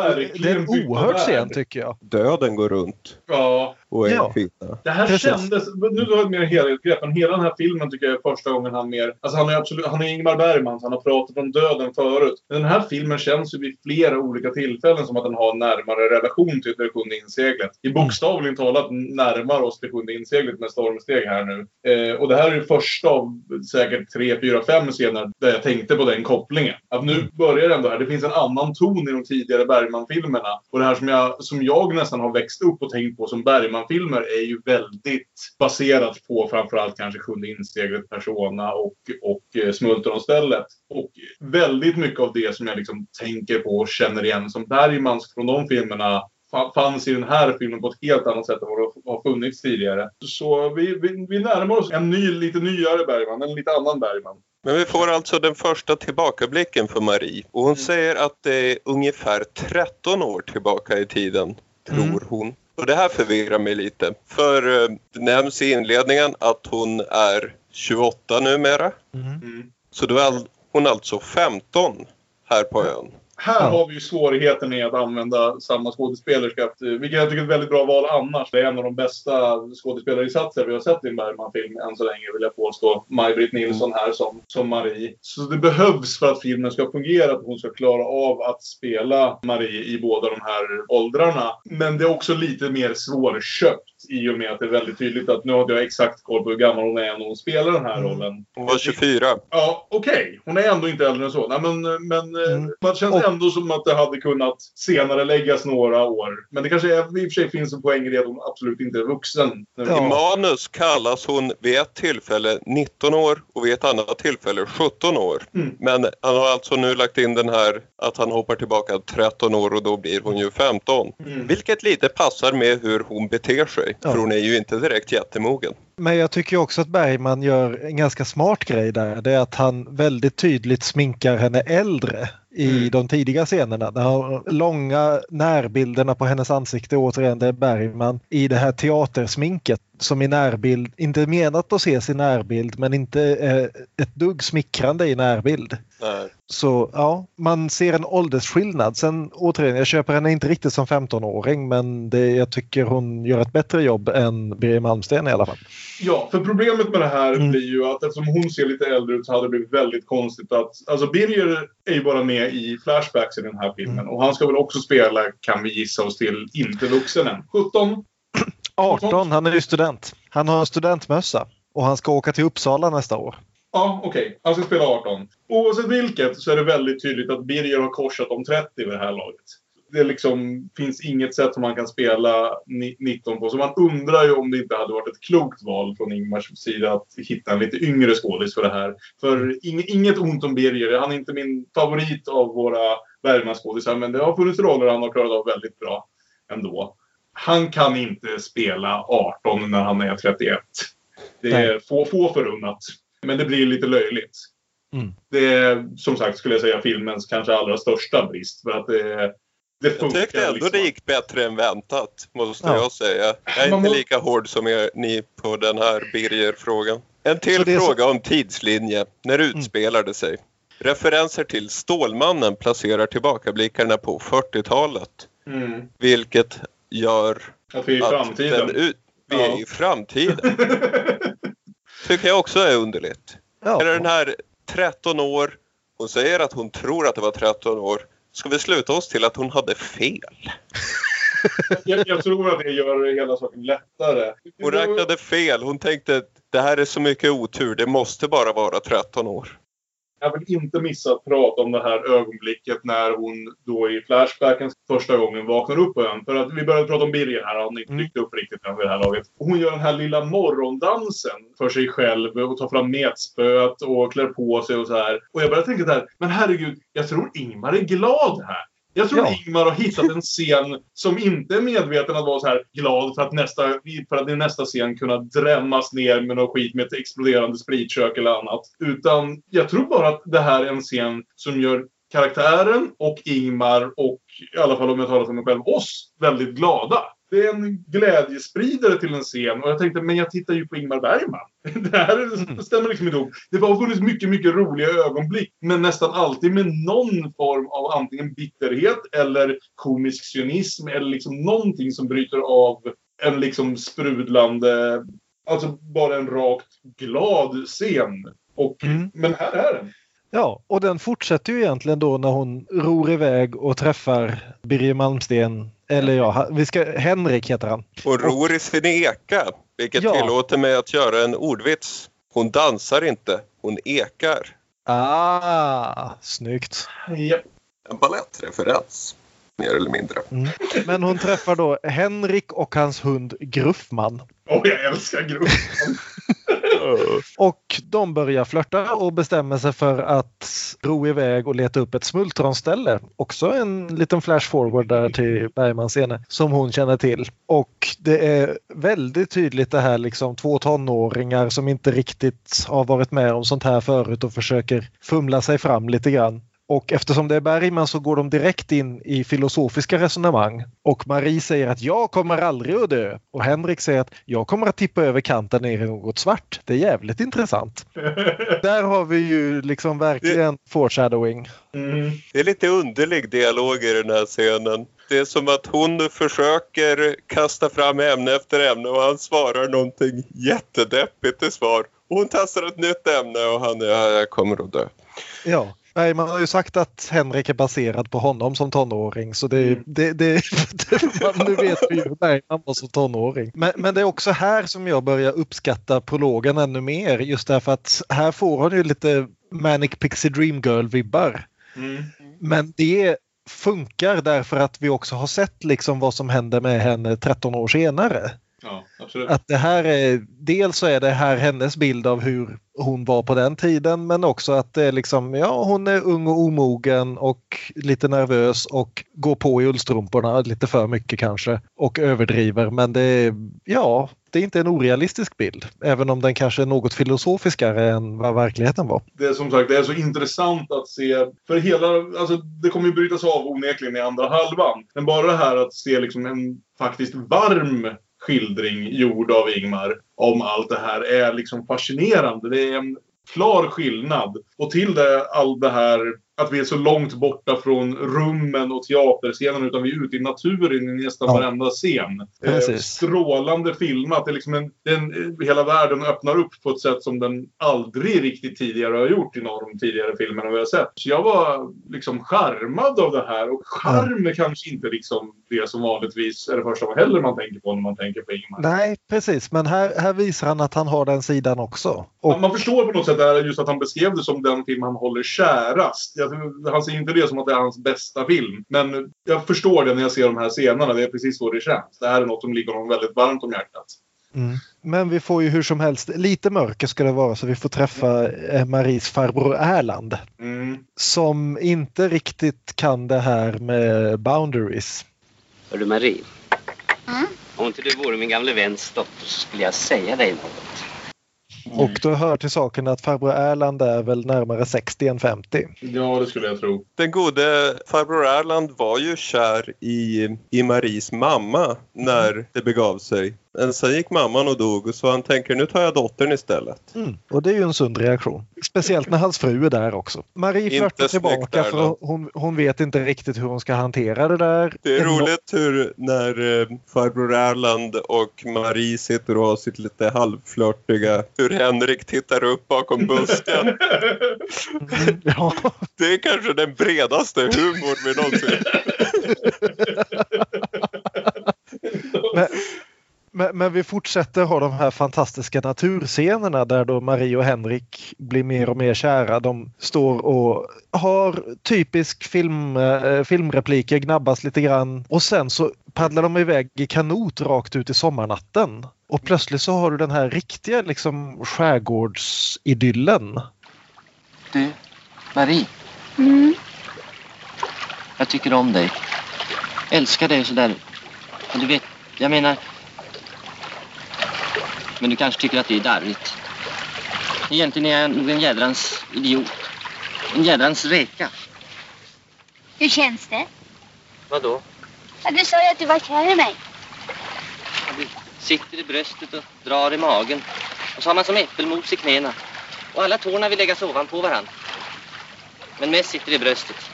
det är en oerhörd scen tycker jag. Döden går runt Ja, och är Ja. en kvinna. det här Precis. kändes... Nu har jag mer helhetsgrepp, men hela den här filmen tycker jag är första gången han mer... Alltså han är absolut... Han är Ingmar Bergman, så han har pratat om döden förut. Men den här filmen känns ju vid flera olika tillfällen som att den har en närmare relation till det sjunde inseglet. I bokstavligen talat närmar oss det sjunde inseglet med stormsteg här nu. Eh, och det här är det första av säkert tre, fyra, fem scener där jag tänkte på den kopplingen. Att nu börjar det ändå här. Det finns en annan ton i de tidigare Bergman-filmerna. Och det här som jag, som jag nästan har växt upp och tänkt på som Bergman-filmer är ju väldigt baserat på framförallt kanske Sjunde inseglet, Persona och, och eh, Smultronstället. Och väldigt mycket av det som jag liksom tänker på och känner igen som Bergmans från de filmerna fa- fanns i den här filmen på ett helt annat sätt än vad det har funnits tidigare. Så vi, vi, vi närmar oss en ny, lite nyare Bergman, en lite annan Bergman. Men vi får alltså den första tillbakablicken för Marie och hon säger att det är ungefär 13 år tillbaka i tiden, tror Mm. hon. Och det här förvirrar mig lite. För eh, det nämns i inledningen att hon är 28 numera. Mm. Mm. Så då är all- hon alltså 15 här på ön. Här har vi ju svårigheten i att använda samma skådespelerska. Vilket jag tycker är ett väldigt bra val annars. Det är en av de bästa skådespelarinsatser vi har sett i en Bergman-film än så länge vill jag påstå. Maj-Britt Nilsson här som, som Marie. Så det behövs för att filmen ska fungera, att hon ska klara av att spela Marie i båda de här åldrarna. Men det är också lite mer svårköpt i och med att det är väldigt tydligt att nu har inte jag exakt koll på hur gammal hon är när hon spelar den här Mm. rollen. Hon var 24. Ja, okej. Hon är ändå inte äldre än så. Nej, men men eh, Mm. det känns Och- ändå som att det hade kunnat senare läggas några år. Men det kanske är, i och för sig finns en poäng i det att hon absolut inte är vuxen. I Ja. manus kallas hon vid ett tillfälle 19 år och vid ett annat tillfälle 17 år. Mm. Men han har alltså nu lagt in den här att han hoppar tillbaka 13 år och då blir hon ju 15. Mm. Vilket lite passar med hur hon beter sig. Ja. För hon är ju inte direkt jättemogen. Men jag tycker också att Bergman gör en ganska smart grej där. Det är att han väldigt tydligt sminkar henne äldre i Mm. de tidiga scenerna. De långa närbilderna på hennes ansikte, återigen, det är Bergman i det här teatersminket som i närbild, inte menat att ses i närbild men inte eh, ett dugg smickrande i närbild. Nej. Så ja, man ser en åldersskillnad. Sen återigen, jag köper henne inte riktigt som 15-åring men det, jag tycker hon gör ett bättre jobb än Birger Malmsten i alla fall. Ja, för problemet med det här Mm. blir ju att eftersom hon ser lite äldre ut så hade det blivit väldigt konstigt att... Alltså Birger är ju bara med i flashbacks i den här filmen. Mm. Och han ska väl också spela, kan vi gissa oss till, inte vuxen än. 17? 18, han är ju student. Han har en studentmössa och han ska åka till Uppsala nästa år. Ja, okej. Han ska spela 18. Oavsett vilket så är det väldigt tydligt att Birger har korsat om 30 vid det här laget. Det liksom finns inget sätt som man kan spela ni- 19 på. Så man undrar ju om det inte hade varit ett klokt val från Ingmars sida att hitta en lite yngre skådis för det här. För ing- inget ont om Birger. Han är inte min favorit av våra Bergman-skådisar. Men det har funnits roller han har klarat av väldigt bra ändå. Han kan inte spela 18 när han är 31. Det är få, få förunnat. Men det blir lite löjligt. Mm. Det är som sagt skulle jag säga filmens kanske allra största brist. För att det, det Jag funkar tyckte ändå liksom. det gick bättre än väntat, måste Ja. jag säga. Jag är Man inte må- lika hård som er, ni på den här Birger-frågan. En till är så- fråga om tidslinje. När utspelar det sig? Referenser till Stålmannen placerar tillbakablickarna på 40-talet. Mm. Vilket gör Att vi är i att framtiden. den ut, vi Ja. är i framtiden. Tycker jag också är underligt. Ja. Eller den här 13 år, Hon säger att hon tror att det var 13 år. Ska vi sluta oss till att hon hade fel? Jag, jag tror att det gör hela saken lättare. Hon räknade fel. Hon tänkte att det här är så mycket otur. Det måste bara vara 13 år. Jag vill inte missa att prata om det här ögonblicket när hon då i Flashbacken första gången vaknar upp på ön. För att vi började prata om Birger här, har ni inte dykt upp riktigt än vid det här laget. Hon gör den här lilla morgondansen för sig själv och tar fram metspöet och klär på sig och så här. Och jag började tänka så här, men herregud, jag tror Ingmar är glad här. Jag tror Ja. Ingmar har hittat en scen som inte är medveten att vara så här glad för att, nästa, för att i nästa scen kunna drämmas ner med något skit med ett exploderande spritkök eller annat. Utan jag tror bara att det här är en scen som gör karaktären och Ingmar och i alla fall om jag talar för mig själv, oss väldigt glada. Det är en glädjespridare till en scen och jag tänkte, men jag tittar ju på Ingmar Bergman. Det här stämmer liksom inte ihop. Det har funnits mycket, mycket roliga ögonblick, men nästan alltid med någon form av antingen bitterhet eller komisk cynism eller liksom någonting som bryter av en liksom sprudlande, alltså bara en rakt glad scen. Och, Mm. Men här är den. Ja, och den fortsätter ju egentligen då när hon ror iväg och träffar Birger Malmsten. Eller ja, vi ska, Henrik heter han. Hon ror i sin eka, vilket Ja. tillåter mig att göra en ordvits. Hon dansar inte, hon ekar. Ah, snyggt. Ja. En balettreferens, mer eller mindre. Men hon träffar då Henrik och hans hund Gruffman. Åh, jag älskar gruppen. Och de börjar flörta och bestämmer sig för att ro iväg och leta upp ett smultronställe. Också en liten flash forward där till Bergmans scene som hon känner till. Och det är väldigt tydligt det här liksom två tonåringar som inte riktigt har varit med om sånt här förut och försöker fumla sig fram lite grann. Och eftersom det är Bergman så går de direkt in i filosofiska resonemang. Och Marie säger att jag kommer aldrig att dö. Och Henrik säger att jag kommer att tippa över kanten ner i något svart. Det är jävligt intressant. Där har vi ju liksom verkligen foreshadowing. Mm. Det är lite underlig dialog i den här scenen. Det är som att hon försöker kasta fram ämne efter ämne och han svarar någonting jättedeppigt i svar. Och hon testar ett nytt ämne och han, ja, jag kommer att dö. Ja. Bergman har ju sagt att Henrik är baserad på honom som tonåring så det, Mm. det, det, det man, nu vet vi ju hur Bergman var som tonåring. Men, men det är också här som jag börjar uppskatta prologen ännu mer just därför att här får hon ju lite Manic Pixie Dream Girl-vibbar. Mm. Men det funkar därför att vi också har sett liksom vad som händer med henne 13 år senare. Ja. Att det här är, dels så är det här hennes bild av hur hon var på den tiden men också att det är liksom, ja hon är ung och omogen och lite nervös och går på i ullstrumporna lite för mycket kanske och överdriver men det är, ja, det är inte en orealistisk bild även om den kanske är något filosofiskare än vad verkligheten var. Det är som sagt det är så intressant att se. För hela, alltså det kommer ju brytas av onekligen i andra halvan. Men bara det här att se liksom en faktiskt varm skildring gjord av Ingmar om allt det här är liksom fascinerande. Det är en klar skillnad. Och till det allt det här att vi är så långt borta från rummen och teaterscenen utan vi är ute i naturen i nästan Ja. varenda scen. Eh, strålande filmat. Det är liksom en, den, hela världen öppnar upp på ett sätt som den aldrig riktigt tidigare har gjort i någon av de tidigare filmerna vi har sett. Så jag var liksom charmad av det här. Och charm är kanske inte liksom det som vanligtvis är det första man heller man tänker på när man tänker på Ingmar. Nej precis men här, här visar han att han har den sidan också. Och Man förstår på något sätt det här just att han beskrev det som den film han håller kärast. Jag, han ser inte det som att det är hans bästa film. Men jag förstår det när jag ser de här scenerna. Det är precis så det känns. Det här är något som ligger honom väldigt varmt om hjärtat. Mm. Men vi får ju hur som helst, lite mörker ska det vara så vi får träffa eh, Maries farbror Erland. Mm. Som inte riktigt kan det här med boundaries. Hör du Marie? Mm? Om inte du vore min gamle väns dotter så skulle jag säga dig något. Och då hör till saken att farbror Erland är väl närmare 60 än 50. Ja, det skulle jag tro. Den gode farbror Erland var ju kär i, i Maries mamma när det begav sig. Men sen gick mamman och dog så han tänker nu tar jag dottern istället. Mm. Och det är ju en sund reaktion. Speciellt när hans fru är där också. Marie flörtar tillbaka där, för hon, hon vet inte riktigt hur hon ska hantera det där. Det är roligt hur när eh, farbror Erland och Marie sitter och har sitt lite halvflörtiga hur Henrik tittar upp bakom busken. Mm, Ja, Det är kanske den bredaste humorn vi någonsin... men, men, men vi fortsätter ha de här fantastiska naturscenerna där då Marie och Henrik blir mer och mer kära. De står och har typisk film, eh, filmrepliker, gnabbas lite grann och sen så paddlar de iväg i kanot rakt ut i sommarnatten. Och plötsligt så har du den här riktiga liksom skärgårdsidyllen. Du, Marie. Mm. Jag tycker om dig. Älskar dig sådär. Men du vet, jag menar... Men du kanske tycker att det är darrigt. Egentligen är jag nog en jädrans idiot. En jädrans reka. Hur känns det? Vadå? Ja, du sa ju att du var kär i mig. Du sitter i bröstet och drar i magen. Och så har man som äppelmos i knäna. Och alla tårna vill läggas ovanpå varann. Men mest sitter i bröstet.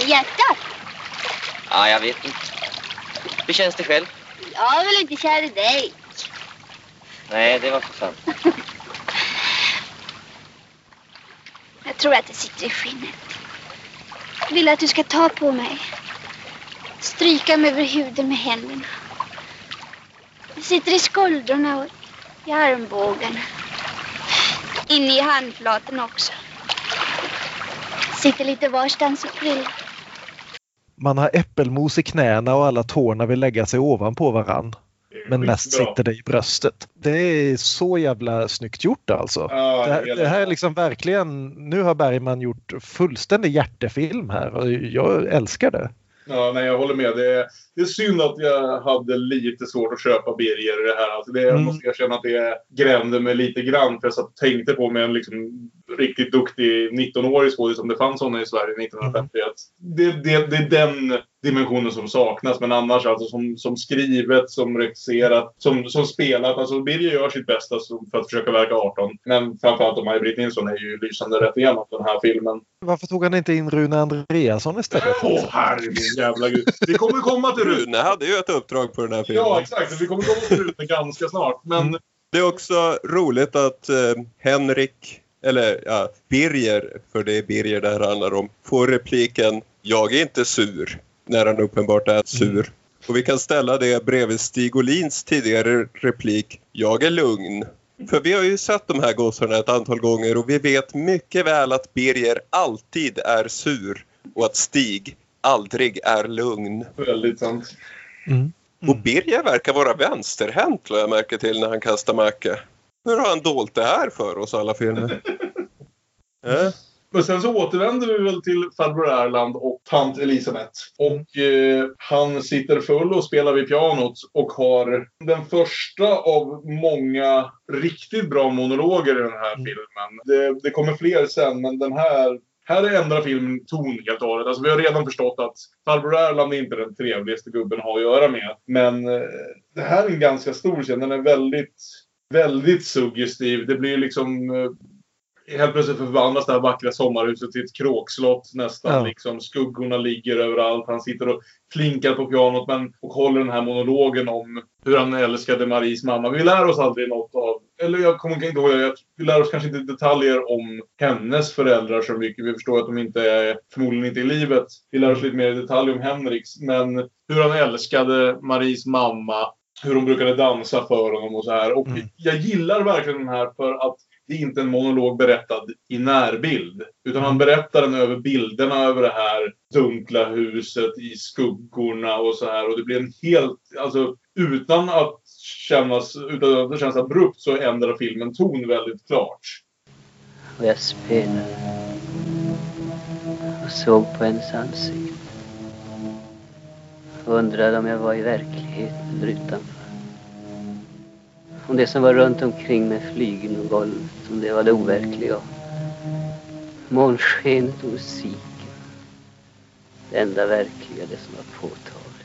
I hjärtat? Ja, jag vet inte. Hur känns det själv? Jag är väl inte kär i dig. Nej, det var så sant. Jag tror att det sitter i skinnet. Jag vill att du ska ta på mig. Stryka mig över huden med händerna. Det sitter i skuldrorna och i armbågen. Inne i handflaten också. Sitter lite varstans och kryllar. Man har äppelmos i knäna och alla tårna vill lägga sig ovanpå varann. Men mest sitter det i bröstet. Det är så jävla snyggt gjort alltså. Ja, Det här, det här är liksom verkligen, nu har Bergman gjort fullständig hjärtefilm här och jag älskar det. Ja, nej, jag håller med. Det är, det är synd att jag hade lite svårt att köpa Birger i det här. Alltså det, jag Mm. måste erkänna att det grämde mig lite grann. För jag satt och tänkte på med en liksom riktigt duktig 19-årig skådis, om det fanns sådana i Sverige 1951. Det, det, det är den dimensionen som saknas. Men annars alltså som, som skrivet, som regisserat, som, som spelat. Alltså Birger gör sitt bästa för att försöka verka 18. Men framförallt och Maj-Britt Nilsson är ju lysande rätt igenom den här filmen. Varför tog han inte in Rune Andreasson istället? Åh herregud, jävla gud. Vi kommer komma till Rune. Rune hade ju ett uppdrag på den här filmen. Ja, exakt. Vi kommer komma till Rune ganska snart. Men Det är också roligt att eh, Henrik, eller ja, Birger, för det är Birger det här handlar om, får repliken “Jag är inte sur” när han uppenbart är sur. Och vi kan ställa det bredvid Stig Olins tidigare replik “Jag är lugn”. För vi har ju sett de här gossarna ett antal gånger och vi vet mycket väl att Birger alltid är sur och att Stig aldrig är lugn. väldigt sant. Mm. Och Birger verkar vara vänsterhänt lade jag märke till när han kastar macka. Hur har han dolt det här för oss alla filmer? äh? Men sen så återvänder vi väl till farbror Erland och tant Elisabeth. Och eh, han sitter full och spelar vid pianot och har den första av många riktigt bra monologer i den här filmen. Det, det kommer fler sen, men den här här ändrar filmen ton helt och hållet. Alltså, vi har redan förstått att farbror Erland är inte den trevligaste gubben att ha att göra med. Men eh, det här är en ganska stor scen. Den är väldigt, väldigt suggestiv. Det blir liksom eh, Helt plötsligt förvandlas det här vackra sommarhuset till ett kråkslott nästan. Ja. Liksom, skuggorna ligger överallt. Han sitter och klinkar på pianot men, och håller den här monologen om hur han älskade Maries mamma. Vi lär oss aldrig något av... Eller jag kommer inte ihåg. Vi lär oss kanske inte detaljer om hennes föräldrar så mycket. Vi förstår att de inte är, förmodligen inte i livet. Vi lär oss lite mer i detalj om Henriks. Men hur han älskade Maries mamma. Hur hon brukade dansa för honom och så här. Och Mm. jag gillar verkligen den här för att det är inte en monolog berättad i närbild. Utan han berättar den över bilderna över det här dunkla huset i skuggorna och så här. Och det blir en helt, alltså utan att kännas, utan att det känns abrupt så ändrar filmen ton väldigt klart. Och jag spelade och såg på hennes ansikte. Och undrade om jag var i verkligheten eller utanför. Om det som var runt omkring mig, flygen och golvet, om det var det overkliga. Månskenet och musiken. Det enda verkliga, det som var påtagligt.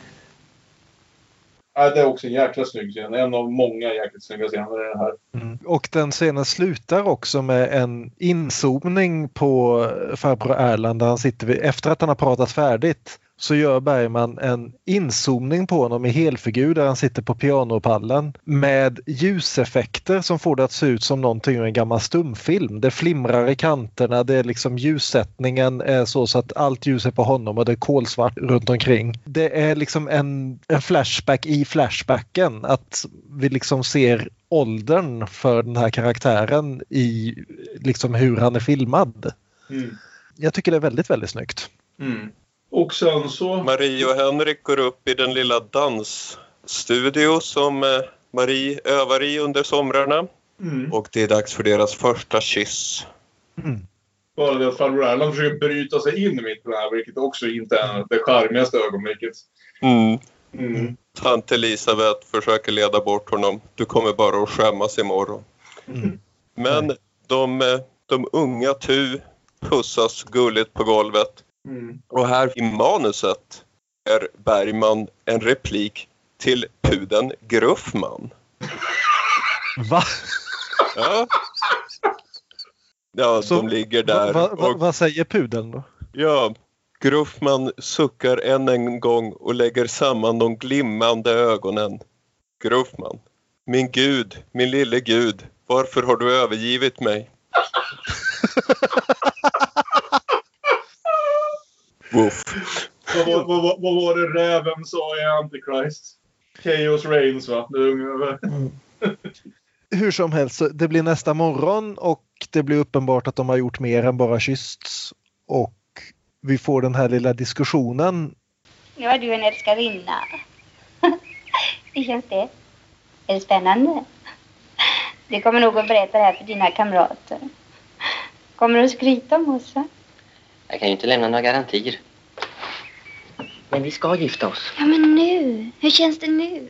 Ja, det är också en jäkla snygg scen. En av många jäkligt snygga scener i den här. Mm. Och den scenen slutar också med en inzoomning på farbror Erland där han sitter vid, efter att han har pratat färdigt så gör Bergman en inzoomning på honom i helfigur där han sitter på pianopallen med ljuseffekter som får det att se ut som någonting ur en gammal stumfilm. Det flimrar i kanterna, det är liksom ljussättningen är så, så att allt ljus är på honom och det är kolsvart runt omkring. Det är liksom en, en flashback i flashbacken att vi liksom ser åldern för den här karaktären i liksom hur han är filmad. Mm. Jag tycker det är väldigt, väldigt snyggt. Mm. Och sen så... Marie och Henrik går upp i den lilla dansstudio som eh, Marie övar i under somrarna. Mm. Och det är dags för deras första kyss. Mm. Bara det att farbror Erland försöker bryta sig in mitt på det här, vilket också inte är det charmigaste ögonblicket. Mm. Mm. Tant Elisabeth försöker leda bort honom. Du kommer bara att skämmas imorgon. Mm. Men de, eh, de unga Tu pussas gulligt på golvet. Mm. Och här i manuset är Bergman en replik till puden Gruffman. Va? Ja, ja Så, de ligger där. Va, va, och, vad säger pudeln då? ja, Gruffman suckar än en gång och lägger samman de glimmande ögonen. Gruffman. Min gud, min lille gud, varför har du övergivit mig? Woof. Vad, vad, vad, vad var det räven sa i Antichrist? Chaos Reigns va? Ungefär. Hur som helst, det blir nästa morgon och det blir uppenbart att de har gjort mer än bara kyssts. Och vi får den här lilla diskussionen. Nu har du en älskarinna. Hur känns det? Är det spännande? Du kommer nog att berätta det här för dina kamrater. Kommer du att skryta om oss? va? Jag kan ju inte lämna några garantier. Men vi ska gifta oss. Ja, men nu. Hur känns det nu?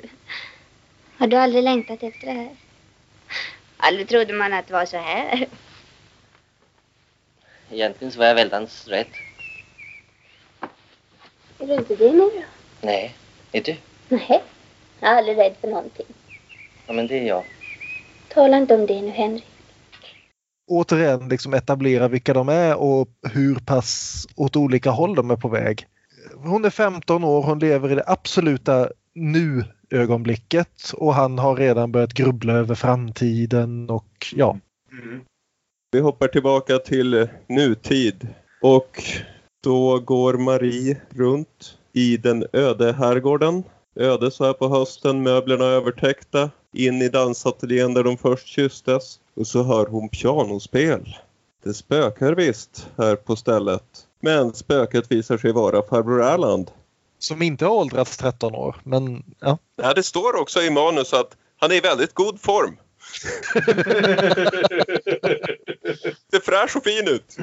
Har du aldrig längtat efter det här? Aldrig trodde man att det var så här. Egentligen så var jag väldans rädd. Är du inte det nu då? Nej, är du? Nej, jag är aldrig rädd för någonting. Ja, men det är jag. Tala inte om det nu, Henrik. Återigen liksom etablera vilka de är och hur pass åt olika håll de är på väg. Hon är 15 år, hon lever i det absoluta nu-ögonblicket och han har redan börjat grubbla över framtiden och ja. Mm. Vi hoppar tillbaka till nutid och då går Marie runt i den öde herrgården. Öde så här på hösten, möblerna övertäckta. In i dansateljén där de först kysstes. Och så hör hon pianospel. Det spökar visst här på stället. Men spöket visar sig vara farbror Erland. Som inte har åldrats 13 år men ja. Ja, det står också i manus att han är i väldigt god form. Det fräsch och fin ut.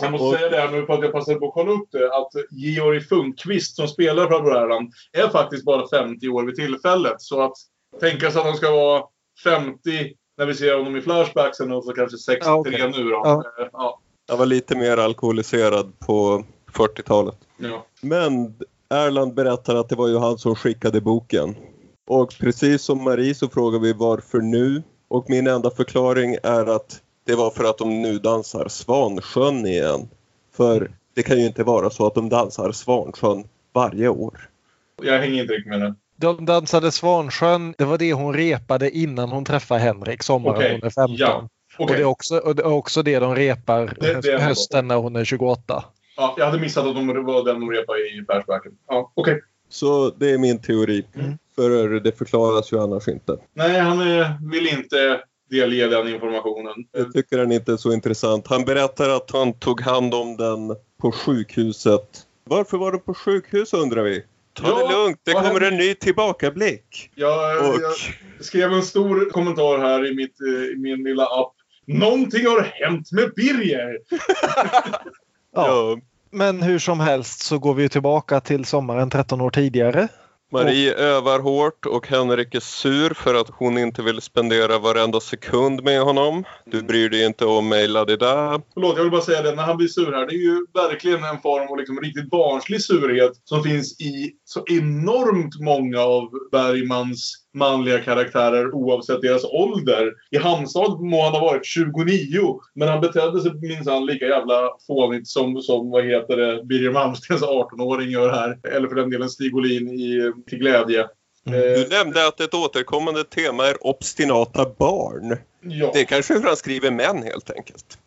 Jag måste Och- säga det här nu för att jag passade på att kolla upp det. Att Georg Funkvist som spelar farbror Erland är faktiskt bara 50 år vid tillfället. Så att tänka sig att han ska vara 50 när vi ser honom i Flashbacksen och så kanske 63 Ja, okej. nu då. Ja. Eh, Ja. Han var lite mer alkoholiserad på 40-talet. ja. Men Erland berättar att det var ju han som skickade boken. Och precis som Marie så frågar vi varför nu? Och min enda förklaring är att det var för att de nu dansar Svansjön igen. För det kan ju inte vara så att de dansar Svansjön varje år. Jag hänger inte riktigt med nu. De dansade Svansjön, det var det hon repade innan hon träffade Henrik sommaren Okej, hon är 15. ja. Och, Okej. det är också, och det är också det de repar Det- det hösten när hon är 28. Ja, jag hade missat att de var den de repade i Flashbacken. Ja, okej. Så det är min teori. Mm. För det förklaras ju annars inte. Nej, han eh, vill inte delge den informationen. Jag tycker den inte är så intressant. Han berättar att han tog hand om den på sjukhuset. Varför var den på sjukhus undrar vi? Ta Ja, det lugnt, det kommer en ny tillbakablick. Jag, Och jag skrev en stor kommentar här i, mitt, eh, i min lilla app. Någonting har hänt med Birger! Ja. ja, Men hur som helst så går vi tillbaka till sommaren 13 år tidigare. Marie övar hårt och Henrik är sur för att hon inte vill spendera varenda sekund med honom. Du bryr dig inte om mig, ladida. Förlåt, jag vill bara säga det. När han blir sur här, det är ju verkligen en form av liksom riktigt barnslig surhet som finns i så enormt många av Bergmans manliga karaktärer oavsett deras ålder. I Hamstad må han ha varit 29, men han betedde sig minsann lika jävla fånigt som, som vad heter det, Birger Malmstens 18-åring gör här. Eller för den delen Stig Olin i Till glädje. Du nämnde att ett återkommande tema är obstinata barn. Ja. Det är kanske hur han skriver män helt enkelt.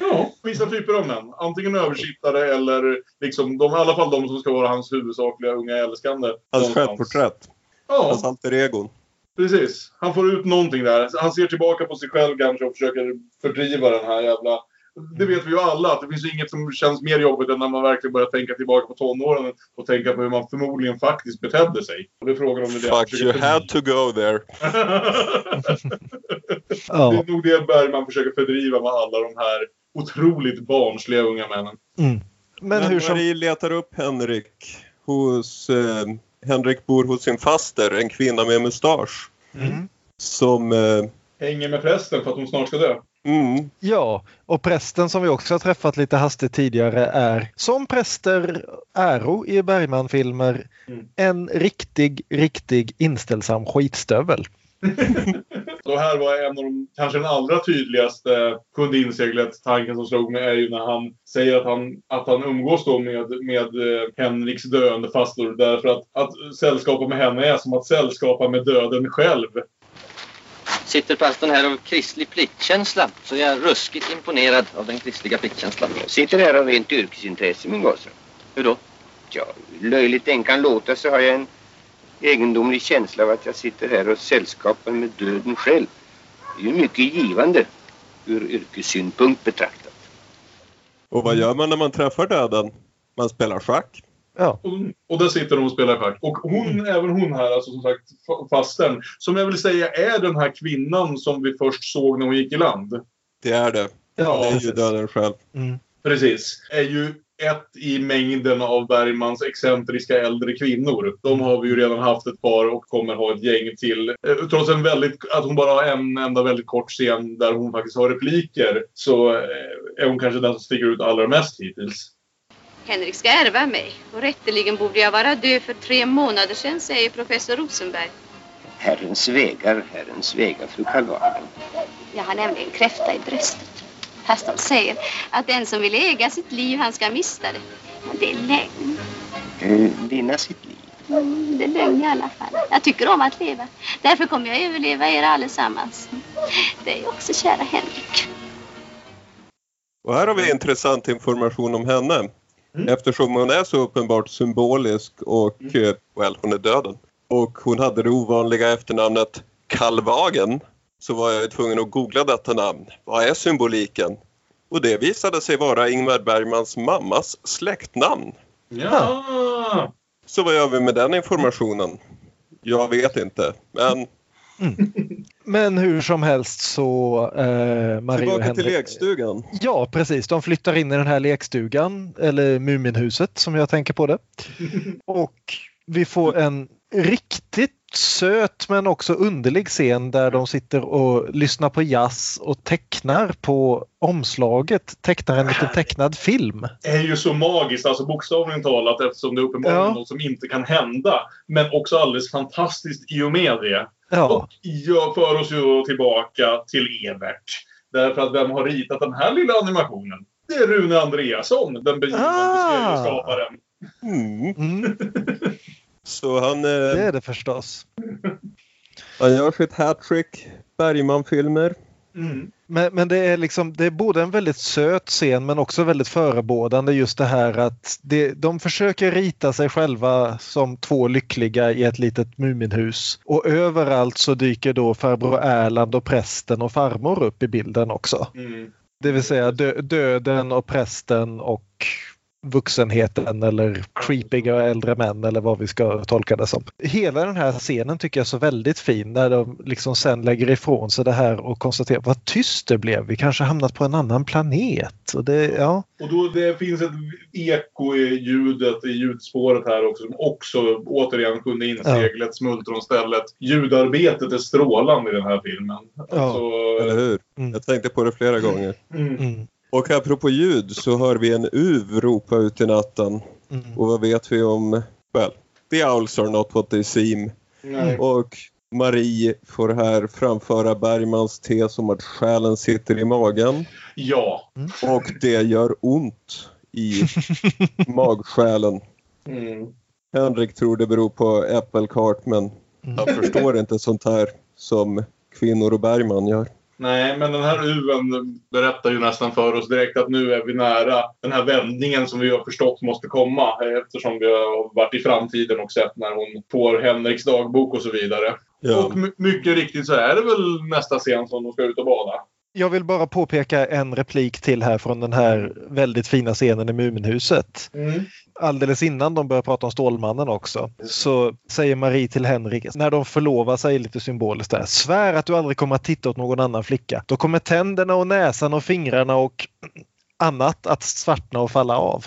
Ja, vissa typer av män. Antingen översittare eller liksom, de, i alla fall de som ska vara hans huvudsakliga unga älskande. Hans självporträtt. Ja, Hans alter egon. precis. Han får ut någonting där. Han ser tillbaka på sig själv kanske och försöker fördriva den här jävla... Det vet vi ju alla, att det finns inget som känns mer jobbigt än när man verkligen börjar tänka tillbaka på tonåren och tänka på hur man förmodligen faktiskt betedde sig. Och det är frågan om det Fuck, försöker you fördriva. had to go there. Det är nog det Bergman försöker fördriva med alla de här otroligt barnsliga unga männen. Mm. Men hur som... Marie letar upp Henrik hos... Eh, Henrik bor hos sin faster, en kvinna med mustasch. Mm. Som... Eh, Hänger med prästen för att hon snart ska dö. mm, Ja, och prästen som vi också har träffat lite hastigt tidigare är som präster äro i Bergman-filmer Mm. en riktig, riktig inställsam skitstövel. Och här var en av de, kanske den allra tydligaste kunde inseglet tanken som slog mig är ju när han säger att han, att han umgås då med, med eh, Henriks döende fastor därför att, att sällskapa med henne är som att sällskapa med döden själv. Sitter pastorn här av kristlig pliktkänsla så är jag ruskigt imponerad av den kristliga pliktkänslan. Sitter här av rent yrkesintresse, min gosse. Hur då? Ja, löjligt den kan låta så har jag en egendomlig känsla av att jag sitter här och sällskapar med döden själv. Det är ju mycket givande ur yrkessynpunkt betraktat. och vad gör man när man träffar döden? Man spelar schack. Ja, Och, och där sitter hon och spelar schack. Och hon, även hon här, alltså som sagt fa- fastern, som jag vill säga är den här kvinnan som vi först såg när hon gick i land. Det är det. ja det är ju precis. döden själv. Mm. Precis. Är ju ett i mängden av Bergmans excentriska äldre kvinnor. De har vi ju redan haft ett par och kommer ha ett gäng till. Eh, Trots en väldigt, att hon bara har en enda väldigt kort scen där hon faktiskt har repliker så eh, är hon kanske den som sticker ut allra mest hittills. Henrik ska ärva mig och rätteligen borde jag vara död för tre månader sedan, säger professor Rosenberg. Herrens vägar, Herrens vägar, fru Karl Jag har nämligen kräfta i bröstet. Fast de säger att den som vill äga sitt liv, han ska mista det. Men det är lögn. eh, Vinna sitt liv. Mm, det är lögn i alla fall. Jag tycker om att leva. Därför kommer jag överleva er allesammans. Det är också kära Henrik. Och här har vi intressant information om henne. Mm. Eftersom hon är så uppenbart symbolisk och, eh, well, hon är döden. Och hon hade det ovanliga efternamnet Kallvagen. Så var jag tvungen att googla detta namn. Vad är symboliken? Och det visade sig vara Ingmar Bergmans mammas släktnamn. Ja! Så vad gör vi med den informationen? Jag vet inte, men Men hur som helst så eh, Marie och tillbaka Henrik... till lekstugan. Ja, precis. De flyttar in i den här lekstugan, eller Muminhuset som jag tänker på det. Och vi får en riktigt söt men också underlig scen där de sitter och lyssnar på jazz och tecknar på omslaget. Tecknar en liten tecknad film. Det är ju så magiskt, alltså bokstavligen talat eftersom det är uppenbarligen Ja. något som inte kan hända. Men också alldeles fantastiskt i och med det. Ja, Och jag för oss ju tillbaka till Evert. Därför att vem har ritat den här lilla animationen? Det är Rune Andreasson, den begivande Ah. serieskaparen. Mm. Så han, det eh, är det förstås. han gör sitt hattrick Bergman-filmer. Mm. Men, men det är liksom, det är både en väldigt söt scen men också väldigt förebådande just det här att det, de försöker rita sig själva som två lyckliga i ett litet Muminhus. Och överallt så dyker då farbror Erland och prästen och farmor upp i bilden också. Mm. Det vill säga dö, döden och prästen och vuxenheten eller creepiga äldre män eller vad vi ska tolka det som. Hela den här scenen tycker jag är så väldigt fin när de liksom sen lägger ifrån sig det här och konstaterar vad tyst det blev. Vi kanske hamnat på en annan planet. Och det, ja. Och då, det finns ett eko i ljudet, i ljudspåret här också, som också återigen kunde insegla ett smultronstället. Ljudarbetet är strålande i den här filmen. Alltså, Eller hur? Mm. Jag tänkte på det flera gånger. mm. Mm, Och apropå ljud så hör vi en uv ropa ut i natten. mm. Och vad vet vi om... Well, the owls are not what they seem. Nej. Och Marie får här framföra Bergmans tes om att själen sitter i magen. Ja. Och det gör ont i magsjälen. Mm. Henrik tror det beror på äppelkart men jag förstår inte sånt här som kvinnor och Bergman gör. Nej, men den här uven berättar ju nästan för oss direkt att nu är vi nära den här vändningen som vi har förstått måste komma eftersom vi har varit i framtiden och sett när hon får Henriks dagbok och så vidare. Ja. Och my- mycket riktigt så är det väl nästa scen som de ska ut och bada. Jag vill bara påpeka en replik till här från den här väldigt fina scenen i Muminhuset. Alldeles innan de börjar prata om Stålmannen också så säger Marie till Henrik när de förlovar sig lite symboliskt där. Svär att du aldrig kommer att titta åt någon annan flicka. Då kommer tänderna och näsan och fingrarna och annat att svartna och falla av.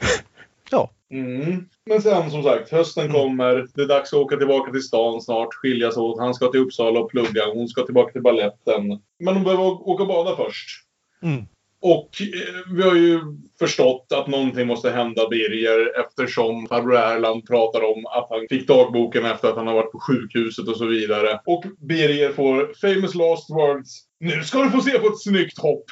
ja, Mm. Men sen som sagt, hösten kommer. Det är dags att åka tillbaka till stan snart. Skiljas åt. Han ska till Uppsala och plugga. Hon ska tillbaka till balletten. Men hon behöver åka och bada först. Mm. Och eh, vi har ju förstått att någonting måste hända Birger eftersom farbror Erland pratar om att han fick dagboken efter att han har varit på sjukhuset och så vidare. Och Birger får famous last words. Nu ska du få se på ett snyggt hopp!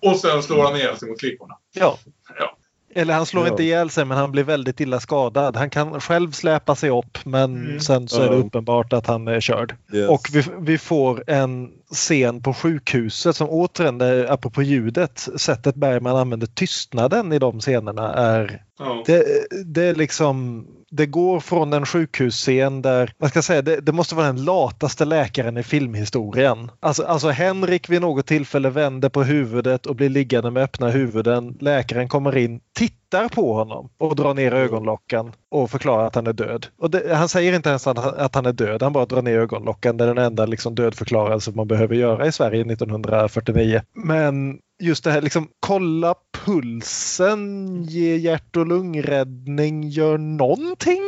Och sen slår han ihjäl sig mot klipporna. ja. Ja. Eller han slår Ja. inte ihjäl sig men han blir väldigt illa skadad. Han kan själv släpa sig upp men Mm. sen så är det uppenbart att han är körd. Yes. Och vi, vi får en scen på sjukhuset som återigen, apropå ljudet, sättet Bergman använder tystnaden i de scenerna är Ja. det, det är liksom det går från en sjukhusscen där, man ska säga, det, det måste vara den lataste läkaren i filmhistorien. Alltså, alltså Henrik vid något tillfälle vänder på huvudet och blir liggande med öppna huvuden. Läkaren kommer in, tittar på honom och drar ner ögonlocken och förklarar att han är död. Och det, han säger inte ens att, att han är död, han bara drar ner ögonlocken. Det är den enda liksom, dödförklarelse man behöver göra i Sverige 1949. Men just det här liksom kolla pulsen, ge hjärt och lungräddning, gör någonting.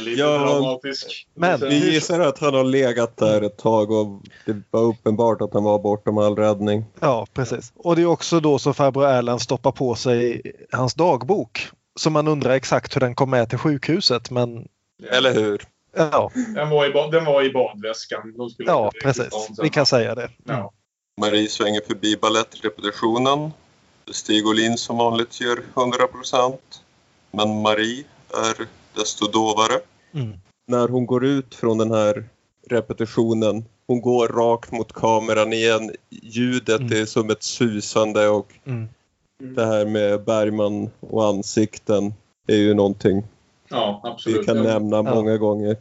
Lite Ja, dramatisk. men- Vi gissar att han har legat där ett tag och det var uppenbart att han var bortom all räddning. Ja, precis. Och det är också då så farbror Erland stoppar på sig hans dagbok. Så man undrar exakt hur den kom med till sjukhuset men Eller hur? ja, Den var i, ba- den var i badväskan. Ja precis. Vi kan säga det. Ja. Marie svänger förbi ballettrepetitionen. Stig Olin som vanligt ger 100 procent. Men Marie är desto dovare. Mm. När hon går ut från den här repetitionen, hon går rakt mot kameran igen. Ljudet Mm. är som ett susande och Mm. det här med Bergman och ansikten är ju någonting ja, absolut. vi kan Ja. nämna Ja. många gånger.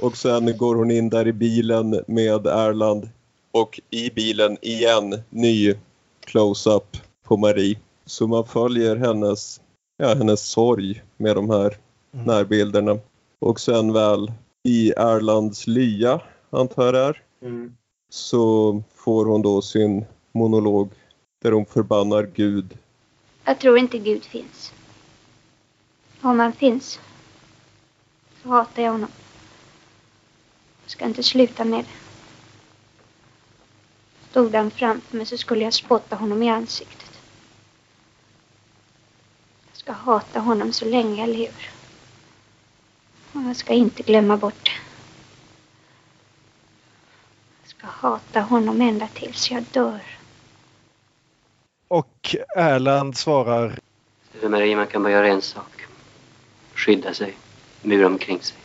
Och sen går hon in där i bilen med Erland och i bilen igen ny close-up på Marie. Så man följer hennes, ja, hennes sorg med de här. Närbilderna. Och sen väl i Erlands lya, antar jag är, Mm. så får hon då sin monolog där hon förbannar Gud. Jag tror inte Gud finns. Om han finns så hatar jag honom. Jag ska inte sluta med det. Stod han framför mig så skulle jag spotta honom i ansiktet. Jag ska hata honom så länge jag lever. Och jag ska inte glömma bort det. Jag ska hata honom ända tills jag dör. Och Erland svarar För Marie, man kan bara göra en sak. Skydda sig. Mura omkring sig.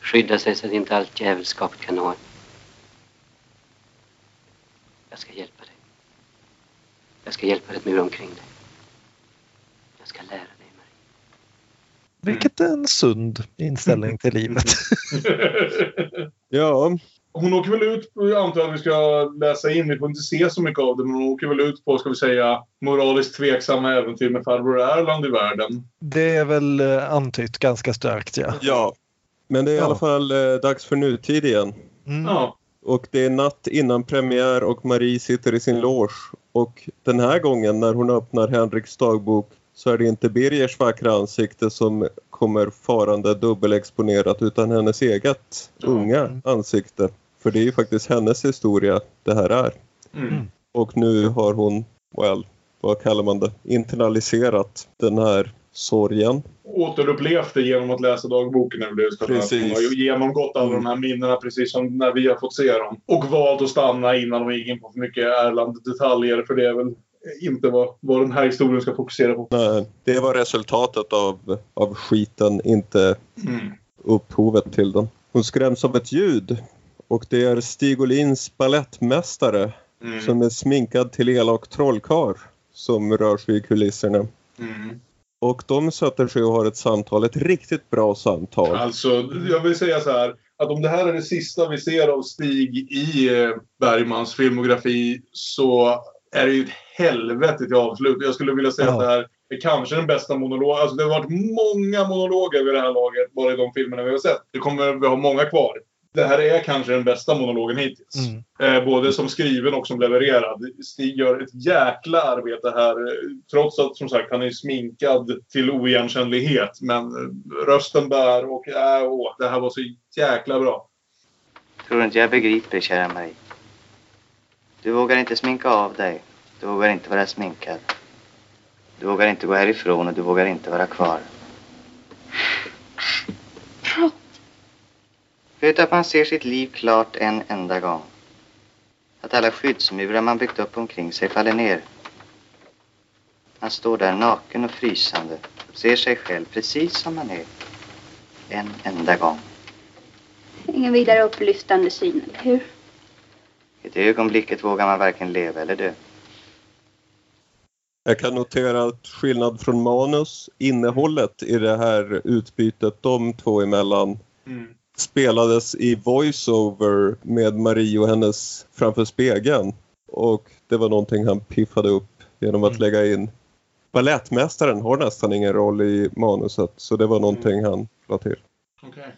Skydda sig så att inte allt djävulskapet kan nå en. Jag ska hjälpa dig. Jag ska hjälpa dig att mura omkring dig. Jag ska lära dig, Marie. Vilket är en sund inställning till livet. Ja, hon åker väl ut, på- jag antar att vi ska läsa in, vi får inte se så mycket av det, men hon åker väl ut på, ska vi säga, moraliskt tveksamma äventyr med farbror Erland i världen. Det är väl eh, antytt ganska starkt ja. Ja. Men det är i Ja. alla fall eh, dags för nutid igen. Mm. Ja. Och det är natt innan premiär och Marie sitter i sin loge. Och den här gången när hon öppnar Henriks dagbok så är det inte Birgers vackra ansikte som kommer farande dubbelexponerat utan hennes eget Ja. unga ansikte. För det är ju faktiskt hennes historia det här är. Mm. Och nu har hon, well, vad kallar man det, internaliserat den här sorgen. Återupplevt det genom att läsa dagboken. När det Precis. Och genomgått alla de här minnena precis som när vi har fått se dem. Och valt att stanna innan de gick in på för mycket Erland-detaljer. För det är väl inte vad, vad den här historien ska fokusera på. Nej, det var resultatet av, av skiten, inte Mm. upphovet till den. Hon skräms av ett ljud och det är Stig Olins ballettmästare Mm. som är sminkad till elak trollkarl som rör sig i kulisserna. Mm. Och de sätter sig och har ett samtal, ett riktigt bra samtal. Alltså, jag vill säga så här. Att om det här är det sista vi ser av Stig i eh, Bergmans filmografi så är det ju ett helvete till avslut. Jag skulle vilja säga Ja. att det här är kanske den bästa monologen. Alltså det har varit många monologer vid det här laget, bara i de filmerna vi har sett. Det kommer vi ha många kvar. Det här är kanske den bästa monologen hittills. Mm. Eh, både som skriven och som levererad. Stig gör ett jäkla arbete här. eh, Trots att som sagt han är sminkad till oigenkännlighet. Men eh, rösten bär och äh, åh, det här var så jäkla bra. Tror inte jag begriper, kära Marie. Du vågar inte sminka av dig. Du vågar inte vara sminkad. Du vågar inte gå härifrån och du vågar inte vara kvar. Vet du att man ser sitt liv klart en enda gång? Att alla skyddsmurar man byggt upp omkring sig faller ner. Man står där naken och frysande och ser sig själv precis som man är. En enda gång. Ingen vidare upplyftande syn, eller hur? I det ögonblicket vågar man varken leva eller dö. Jag kan notera att skillnad från manus, innehållet i det här utbytet de två emellan Mm. spelades i voiceover med Marie och hennes framför spegeln. Och det var någonting han piffade upp genom att Mm. lägga in. Balettmästaren har nästan ingen roll i manuset så det var någonting han la till. Okej.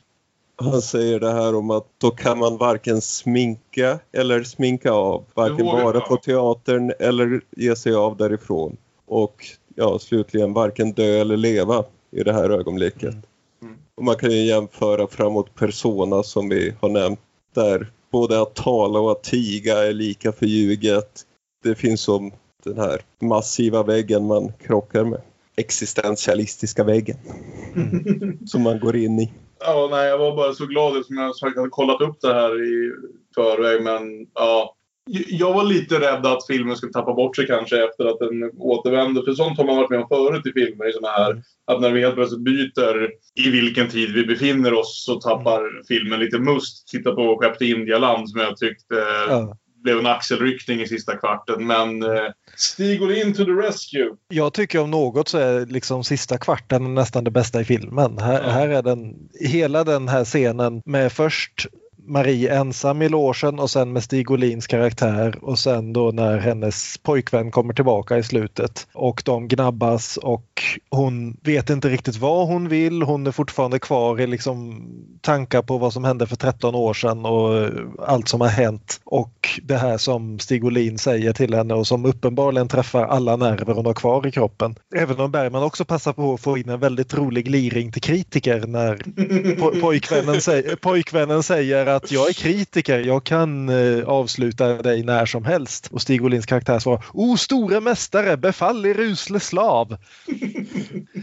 Han säger det här om att då kan man varken sminka eller sminka av. Varken vara på teatern eller ge sig av därifrån. Och ja, slutligen varken dö eller leva i det här ögonblicket. Mm. Och man kan ju jämföra framåt Persona som vi har nämnt. Där både att tala och att tiga är lika förljuget. Det finns som den här massiva väggen man krockar med. Existentialistiska väggen. som man går in i. Ja, nej, jag var bara så glad som jag sagt hade kollat upp det här i förväg. Men ja, jag var lite rädd att filmen skulle tappa bort sig kanske efter att den återvände. För sånt har man varit med om förut i filmer. I såna här, Att när vi helt plötsligt byter i vilken tid vi befinner oss så tappar filmen lite must. Titta på Skepp till Indialand som jag tyckte Ja blev en axelryckning i sista kvarten. Men eh, Stig in to the rescue. Jag tycker om något så är liksom sista kvarten nästan det bästa i filmen. Här, Ja. här är den, hela den här scenen med först Marie ensam i logen och sen med Stig Olins karaktär och sen då när hennes pojkvän kommer tillbaka i slutet och de gnabbas och hon vet inte riktigt vad hon vill. Hon är fortfarande kvar i liksom tankar på vad som hände för 13 år sedan och allt som har hänt och det här som Stig Olin säger till henne och som uppenbarligen träffar alla nerver hon har kvar i kroppen. Även om Bergman också passar på att få in en väldigt rolig liring till kritiker när po- pojkvännen, säger, pojkvännen säger att jag är kritiker, jag kan eh, avsluta dig när som helst. Och Stig Olins karaktär svarar O store mästare, befall er usle slav.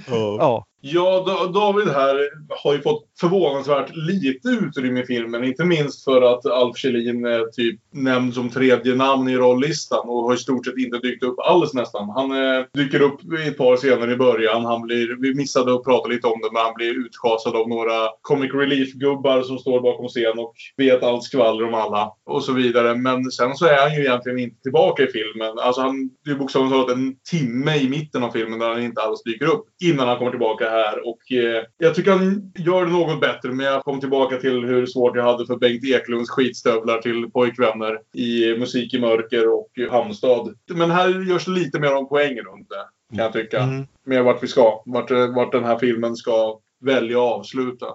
Ja, Ja, David här har ju fått förvånansvärt lite utrymme i filmen. Inte minst för att Alf Kjellin är typ nämnd som tredje namn i rollistan och har i stort sett inte dykt upp alls nästan. Han eh, dyker upp i ett par scener i början. Han blir, vi missade att prata lite om det, men han blir utschasad av några comic relief-gubbar som står bakom scen och vet allt skvaller om alla och så vidare. Men sen så är han ju egentligen inte tillbaka i filmen. Alltså han, det är bokstavligt talat en timme i mitten av filmen där han inte alls dyker upp innan han kommer tillbaka här. Och eh, jag tycker han gör det något bättre. Men jag kom tillbaka till hur svårt jag hade för Bengt Eklunds skitstövlar till pojkvänner i Musik i mörker och Hamnstad. Men här görs lite mer om poäng runt det. Kan jag tycka. Mm. Med vart vi ska. Vart, vart den här filmen ska välja att avsluta.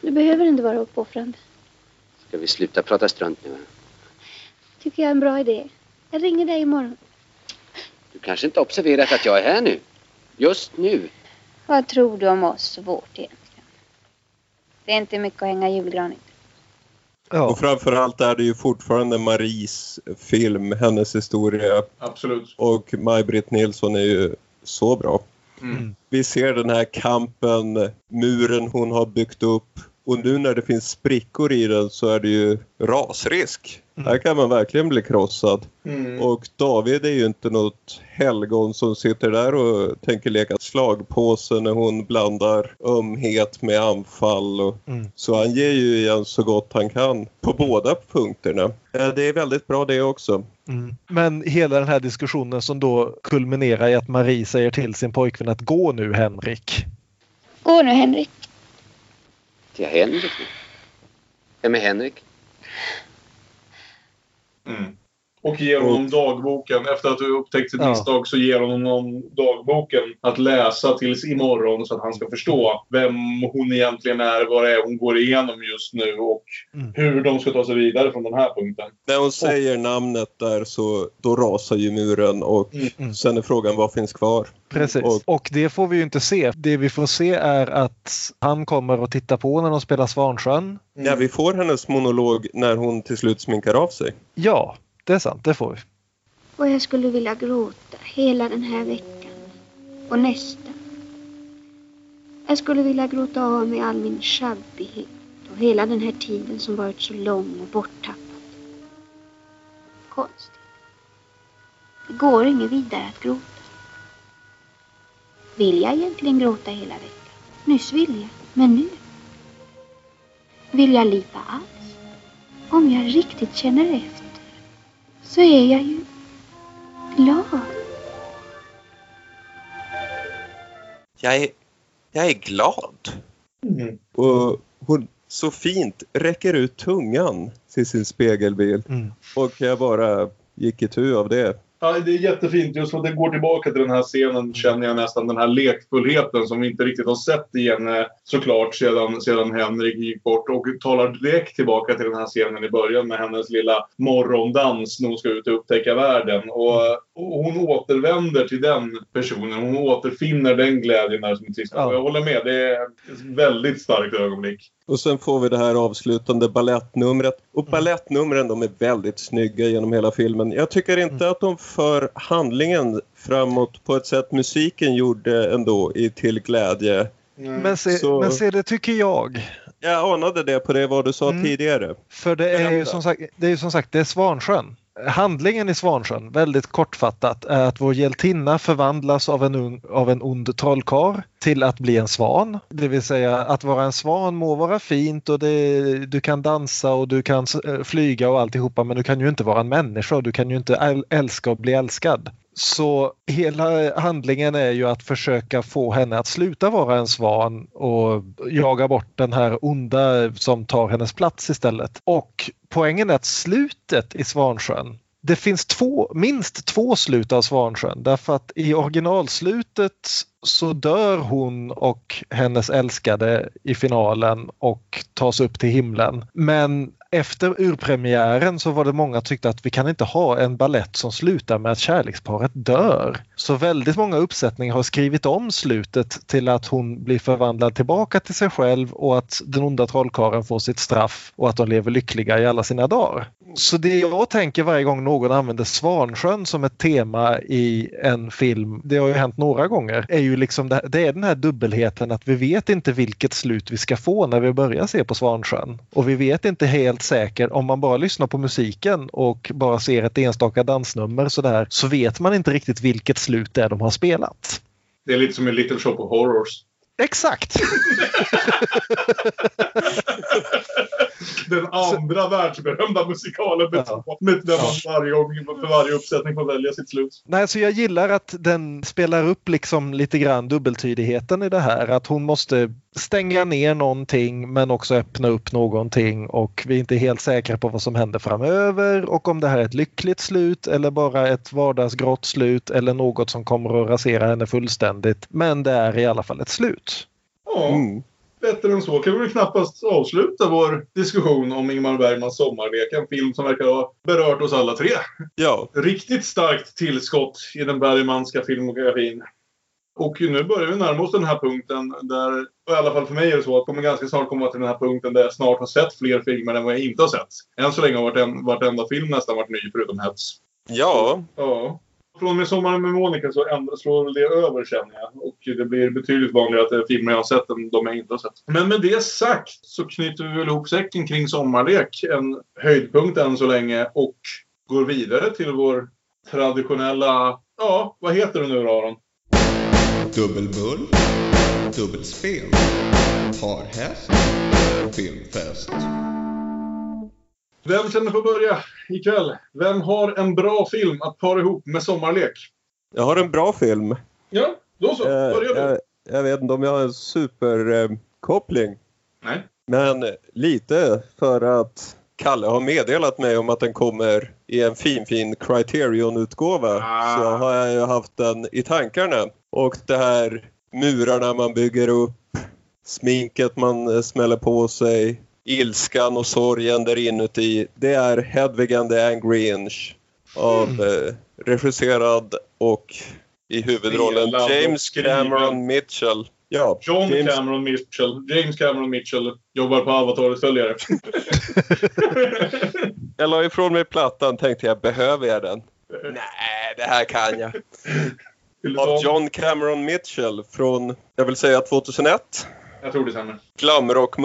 Du behöver inte vara uppoffrande. ska vi sluta prata strunt nu? Tycker jag är en bra idé. Jag ringer dig imorgon. Du kanske inte observerat att jag är här nu? Just nu. Vad tror du om oss och vårt egentligen? Det är inte mycket att hänga i julgranen. Ja. Och framförallt är det ju fortfarande Maries film, hennes historia. Absolut. Och Maj-Britt Nilsson är ju så bra. Mm. Vi ser den här kampen, muren hon har byggt upp. Och nu när det finns sprickor i den så är det ju rasrisk. Mm. Här kan man verkligen bli krossad. Mm. Och David är ju inte något helgon som sitter där och tänker leka slagpåse när hon blandar ömhet med anfall. Och, Mm. Så han ger ju igen så gott han kan på båda punkterna. Det är väldigt bra det också. Mm. Men hela den här diskussionen som då kulminerar i att Marie säger till sin pojkvän att gå nu Henrik. Gå nu Henrik. Till Henrik nu. Vem är Henrik? Mm. Och ger honom dagboken. Efter att du upptäckt sitt Ja. misstag så ger honom dagboken att läsa tills imorgon så att han ska förstå vem hon egentligen är, vad det är hon går igenom just nu och Mm. hur de ska ta sig vidare från den här punkten. När hon säger namnet där så då rasar ju muren och Mm. sen är frågan vad finns kvar? Precis. Och- Och det får vi ju inte se. Det vi får se är att han kommer att titta på när de spelar Svansjön. Ja, vi får hennes monolog när hon till slut sminkar av sig. Ja, det är sant. Det får vi. Och jag skulle vilja gråta hela den här veckan. Och nästa. Jag skulle vilja gråta av mig all min sjabbighet och hela den här tiden som varit så lång och borttappad. Konstigt. Det går inget vidare att gråta. Vill jag egentligen gråta hela veckan? Nyss ville jag, men nu? Vill jag lipa alls? Om jag riktigt känner efter så är jag ju glad. Jag är, jag är glad. Mm. Och hon så fint räcker ut tungan till sin spegelbild. Mm. Och jag bara gick i tu av det. Ja, det är jättefint. Just för att det går tillbaka till den här scenen känner jag nästan den här lekfullheten som vi inte riktigt har sett i henne såklart sedan, sedan Henrik gick bort. Och talar direkt tillbaka till den här scenen i början med hennes lilla morgondans när hon ska ut och upptäcka världen. Och, och hon återvänder till den personen. Hon återfinner den glädjen där som ett sista. Ja. Jag håller med. Det är ett väldigt starkt ögonblick. Och sen får vi det här avslutande ballettnumret. Mm. Och ballettnumren de är väldigt snygga genom hela filmen. Jag tycker inte Mm. att de för handlingen framåt på ett sätt musiken gjorde ändå i Till glädje. Men se, Så- men se, det tycker jag. Jag anade det på det vad du sa Mm. tidigare. För det är ju som sagt, det är som sagt det är Svansjön. Handlingen i Svansjön, väldigt kortfattat, är att vår hjältinna förvandlas av en, ung, av en ond trollkarl till att bli en svan. Det vill säga att vara en svan må vara fint och det, du kan dansa och du kan flyga och alltihopa men du kan ju inte vara en människa och du kan ju inte älska och bli älskad. Så hela handlingen är ju att försöka få henne att sluta vara en svan och jaga bort den här onda som tar hennes plats istället. Och poängen är att slutet i Svansjön det finns två, minst två slut av Svansjön därför att i originalslutet så dör hon och hennes älskade i finalen och tas upp till himlen. Men efter urpremiären så var det många som tyckte att vi kan inte ha en ballett som slutar med att kärleksparet dör. Så väldigt många uppsättningar har skrivit om slutet till att hon blir förvandlad tillbaka till sig själv och att den onda trollkarlen får sitt straff och att de lever lyckliga i alla sina dagar. Så det jag tänker varje gång någon använder Svansjön som ett tema i en film, det har ju hänt några gånger, är ju liksom det, det är den här dubbelheten att vi vet inte vilket slut vi ska få när vi börjar se på Svansjön. Och vi vet inte helt säkert, om man bara lyssnar på musiken och bara ser ett enstaka dansnummer sådär, så vet man inte riktigt vilket slut det är de har spelat. Det är lite som en Little Shop of Horrors. Exakt! Den andra världsberömda musikalen med, Ja. där man varje gång för varje uppsättning får välja sitt slut. Nej, så jag gillar att den spelar upp liksom lite grann dubbeltydigheten i det här. Att hon måste stänga ner någonting men också öppna upp någonting och vi är inte helt säkra på vad som händer framöver och om det här är ett lyckligt slut eller bara ett vardagsgrått slut eller något som kommer att rasera henne fullständigt. Men det är i alla fall ett slut. Ja, Mm. Bättre än så kan vi knappast avsluta vår diskussion om Ingmar Bergmans Sommarlek. En film som verkar ha berört oss alla tre. Ja, Riktigt starkt tillskott i den Bergmanska filmografin. Och nu börjar vi närma oss den här punkten där, i alla fall för mig är det så, att kommer ganska snart komma till den här punkten där jag snart har sett fler filmer än vad jag inte har sett. Än så länge har vartenda, vartenda film nästan varit ny förutom Hets. ja, Ja. Från och med Sommaren med Monica så slår väl det över känner jag. Och det blir betydligt vanligare att det är filmer jag har sett än de jag inte har sett. Men med det sagt så knyter vi väl ihop säcken kring Sommarlek. En höjdpunkt än så länge. Och går vidare till vår traditionella... Ja, vad heter det nu då Aron? Dubbelbull, dubbelspel, parhäst, filmfest. Vem känner för att börja ikväll? Vem har en bra film att para ihop med Sommarlek? jag har en bra film. Ja, då så. Eh, Börja du. jag, jag vet inte om jag har en superkoppling. Nej. Men lite för att Kalle har meddelat mig om att den kommer i en fin fin Criterion-utgåva. Ah. Så har jag ju haft den i tankarna. Och det här murarna man bygger upp, sminket man eh, smäller på sig, ilskan och sorgen där inuti. Det är Hedvig and the Angry Inch. Av eh, regisserad och i huvudrollen Spelad James. Cameron Mitchell. Ja, John James Cameron Mitchell. James Cameron Mitchell jobbar på Avatarets följare. Jag la ifrån mig plattan tänkte jag, behöver jag den? Nej, det här kan jag. Av John Cameron Mitchell från, jag vill säga 2001. Jag tror det stämmer. Glamrock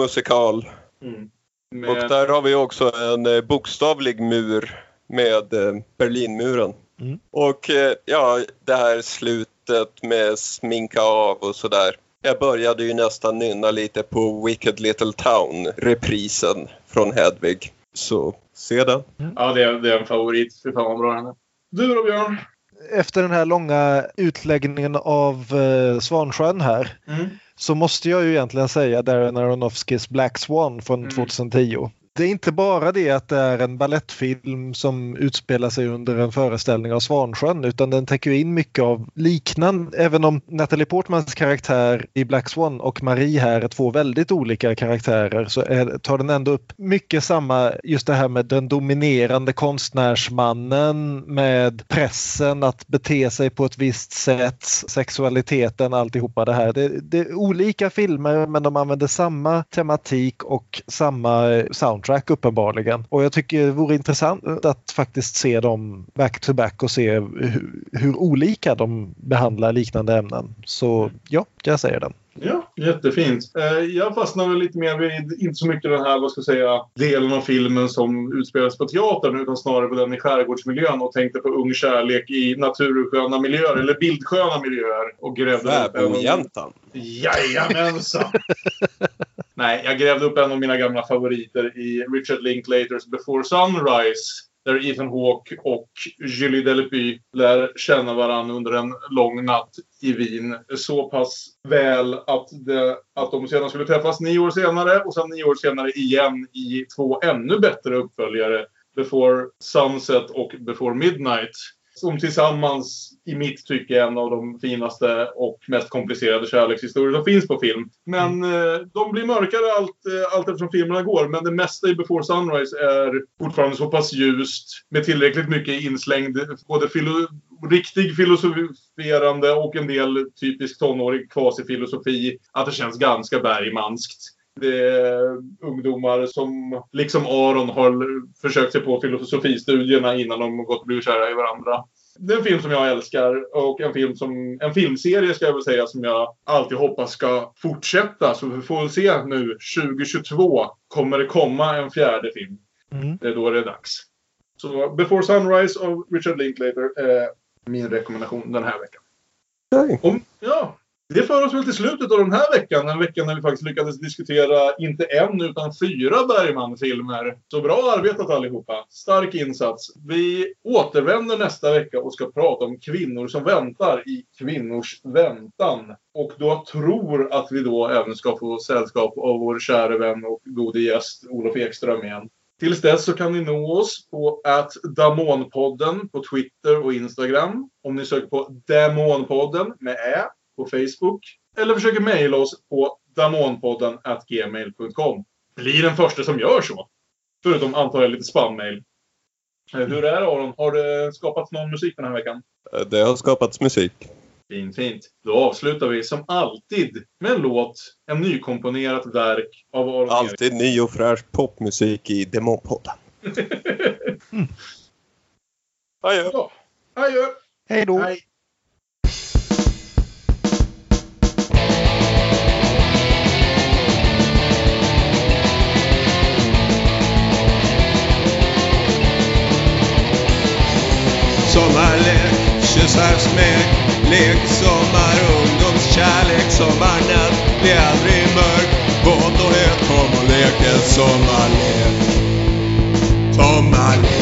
Mm. Och Med, där har vi också en eh, bokstavlig mur med eh, Berlinmuren. Mm. Och eh, ja, det här slutet med sminka av och sådär. Jag började ju nästan nynna lite på Wicked Little Town, reprisen från Hedvig. Så se den. ja, det är, det är en favorit. Fy fan vad bra den är. Du då Björn? Efter den här långa utläggningen av eh, Svansjön här Mm. Så måste jag ju egentligen säga Darren Aronofskys Black Swan från Mm. 2010. Det är inte bara det att det är en ballettfilm som utspelar sig under en föreställning av Svansjön utan den täcker in mycket av liknande, även om Natalie Portmans karaktär i Black Swan och Marie här är två väldigt olika karaktärer så är, tar den ändå upp mycket samma, just det här med den dominerande konstnärsmannen med pressen att bete sig på ett visst sätt, sexualiteten, alltihopa det här. Det, det är olika filmer men de använder samma tematik och samma soundtrack soundtrack uppenbarligen. Och jag tycker det vore intressant att faktiskt se dem back to back och se hur, hur olika de behandlar liknande ämnen. Så ja, jag säger den. Ja, jättefint. Eh, Jag fastnar väl lite mer vid, inte så mycket den här, vad ska jag säga, delen av filmen som utspelas på teatern utan snarare på den i skärgårdsmiljön och tänkte på ung kärlek i natursköna miljöer, eller bildsköna miljöer. Och grävde upp en Fäbodjäntan. Jajamensan! Nej, jag grävde upp en av mina gamla favoriter i Richard Linklaters Before Sunrise. Där Ethan Hawke och Julie Delpy lär känna varandra under en lång natt i Wien. Så pass väl att, det, att de sedan skulle träffas nio år senare och sen nio år senare igen i två ännu bättre uppföljare. Before Sunset och Before Midnight. Som tillsammans, i mitt tycke, en av de finaste och mest komplicerade kärlekshistorier som finns på film. Men eh, de blir mörkare allt, eh, allt eftersom filmerna går. Men det mesta i Before Sunrise är fortfarande så pass ljust. Med tillräckligt mycket inslängd, både filo riktig filosoferande och en del typisk tonårig kvasifilosofi. Att det känns ganska bergmanskt. Det är ungdomar som, liksom Aron, har försökt sig på filosofistudierna innan de gått och blivit kära i varandra. Det är en film som jag älskar och en, film som, en filmserie ska jag väl säga som jag alltid hoppas ska fortsätta. Så vi får väl se nu, 2022, kommer det komma en fjärde film. Mm. Det är då det är dags. Så Before Sunrise av Richard Linklater är min rekommendation den här veckan. Okej. Om, ja, det för oss väl till slutet av den här veckan. Den veckan när vi faktiskt lyckades diskutera inte en utan fyra Bergman-filmer. Så bra arbetat allihopa. Stark insats. Vi återvänder nästa vecka och ska prata om kvinnor som väntar i kvinnors väntan. Och då tror att vi då även ska få sällskap av vår kära vän och gode gäst Olof Ekström igen. Tills dess så kan ni nå oss på Damonpodden på Twitter och Instagram. Om ni söker på Damonpodden med Ä på Facebook. Eller försöker mejla oss på damonpodden gmail.com. Blir den första som gör så. Förutom antar jag lite spammail. Eh, Hur är det Aron? Har det skapats någon musik den här veckan? Eh, Det har skapats musik. Fint, fint. Då avslutar vi som alltid med en låt, en nykomponerat verk av Aron Alltid ny och fräsch popmusik i Demonpodden. Adjö. Ja. Adjö. Hej då. Hej. Sommarlek, kyssar, smek Lek, sommar, ungdomskärlek Sommarnatt blir aldrig mörk Våt och het, kom och lek en sommarlek Sommarlek.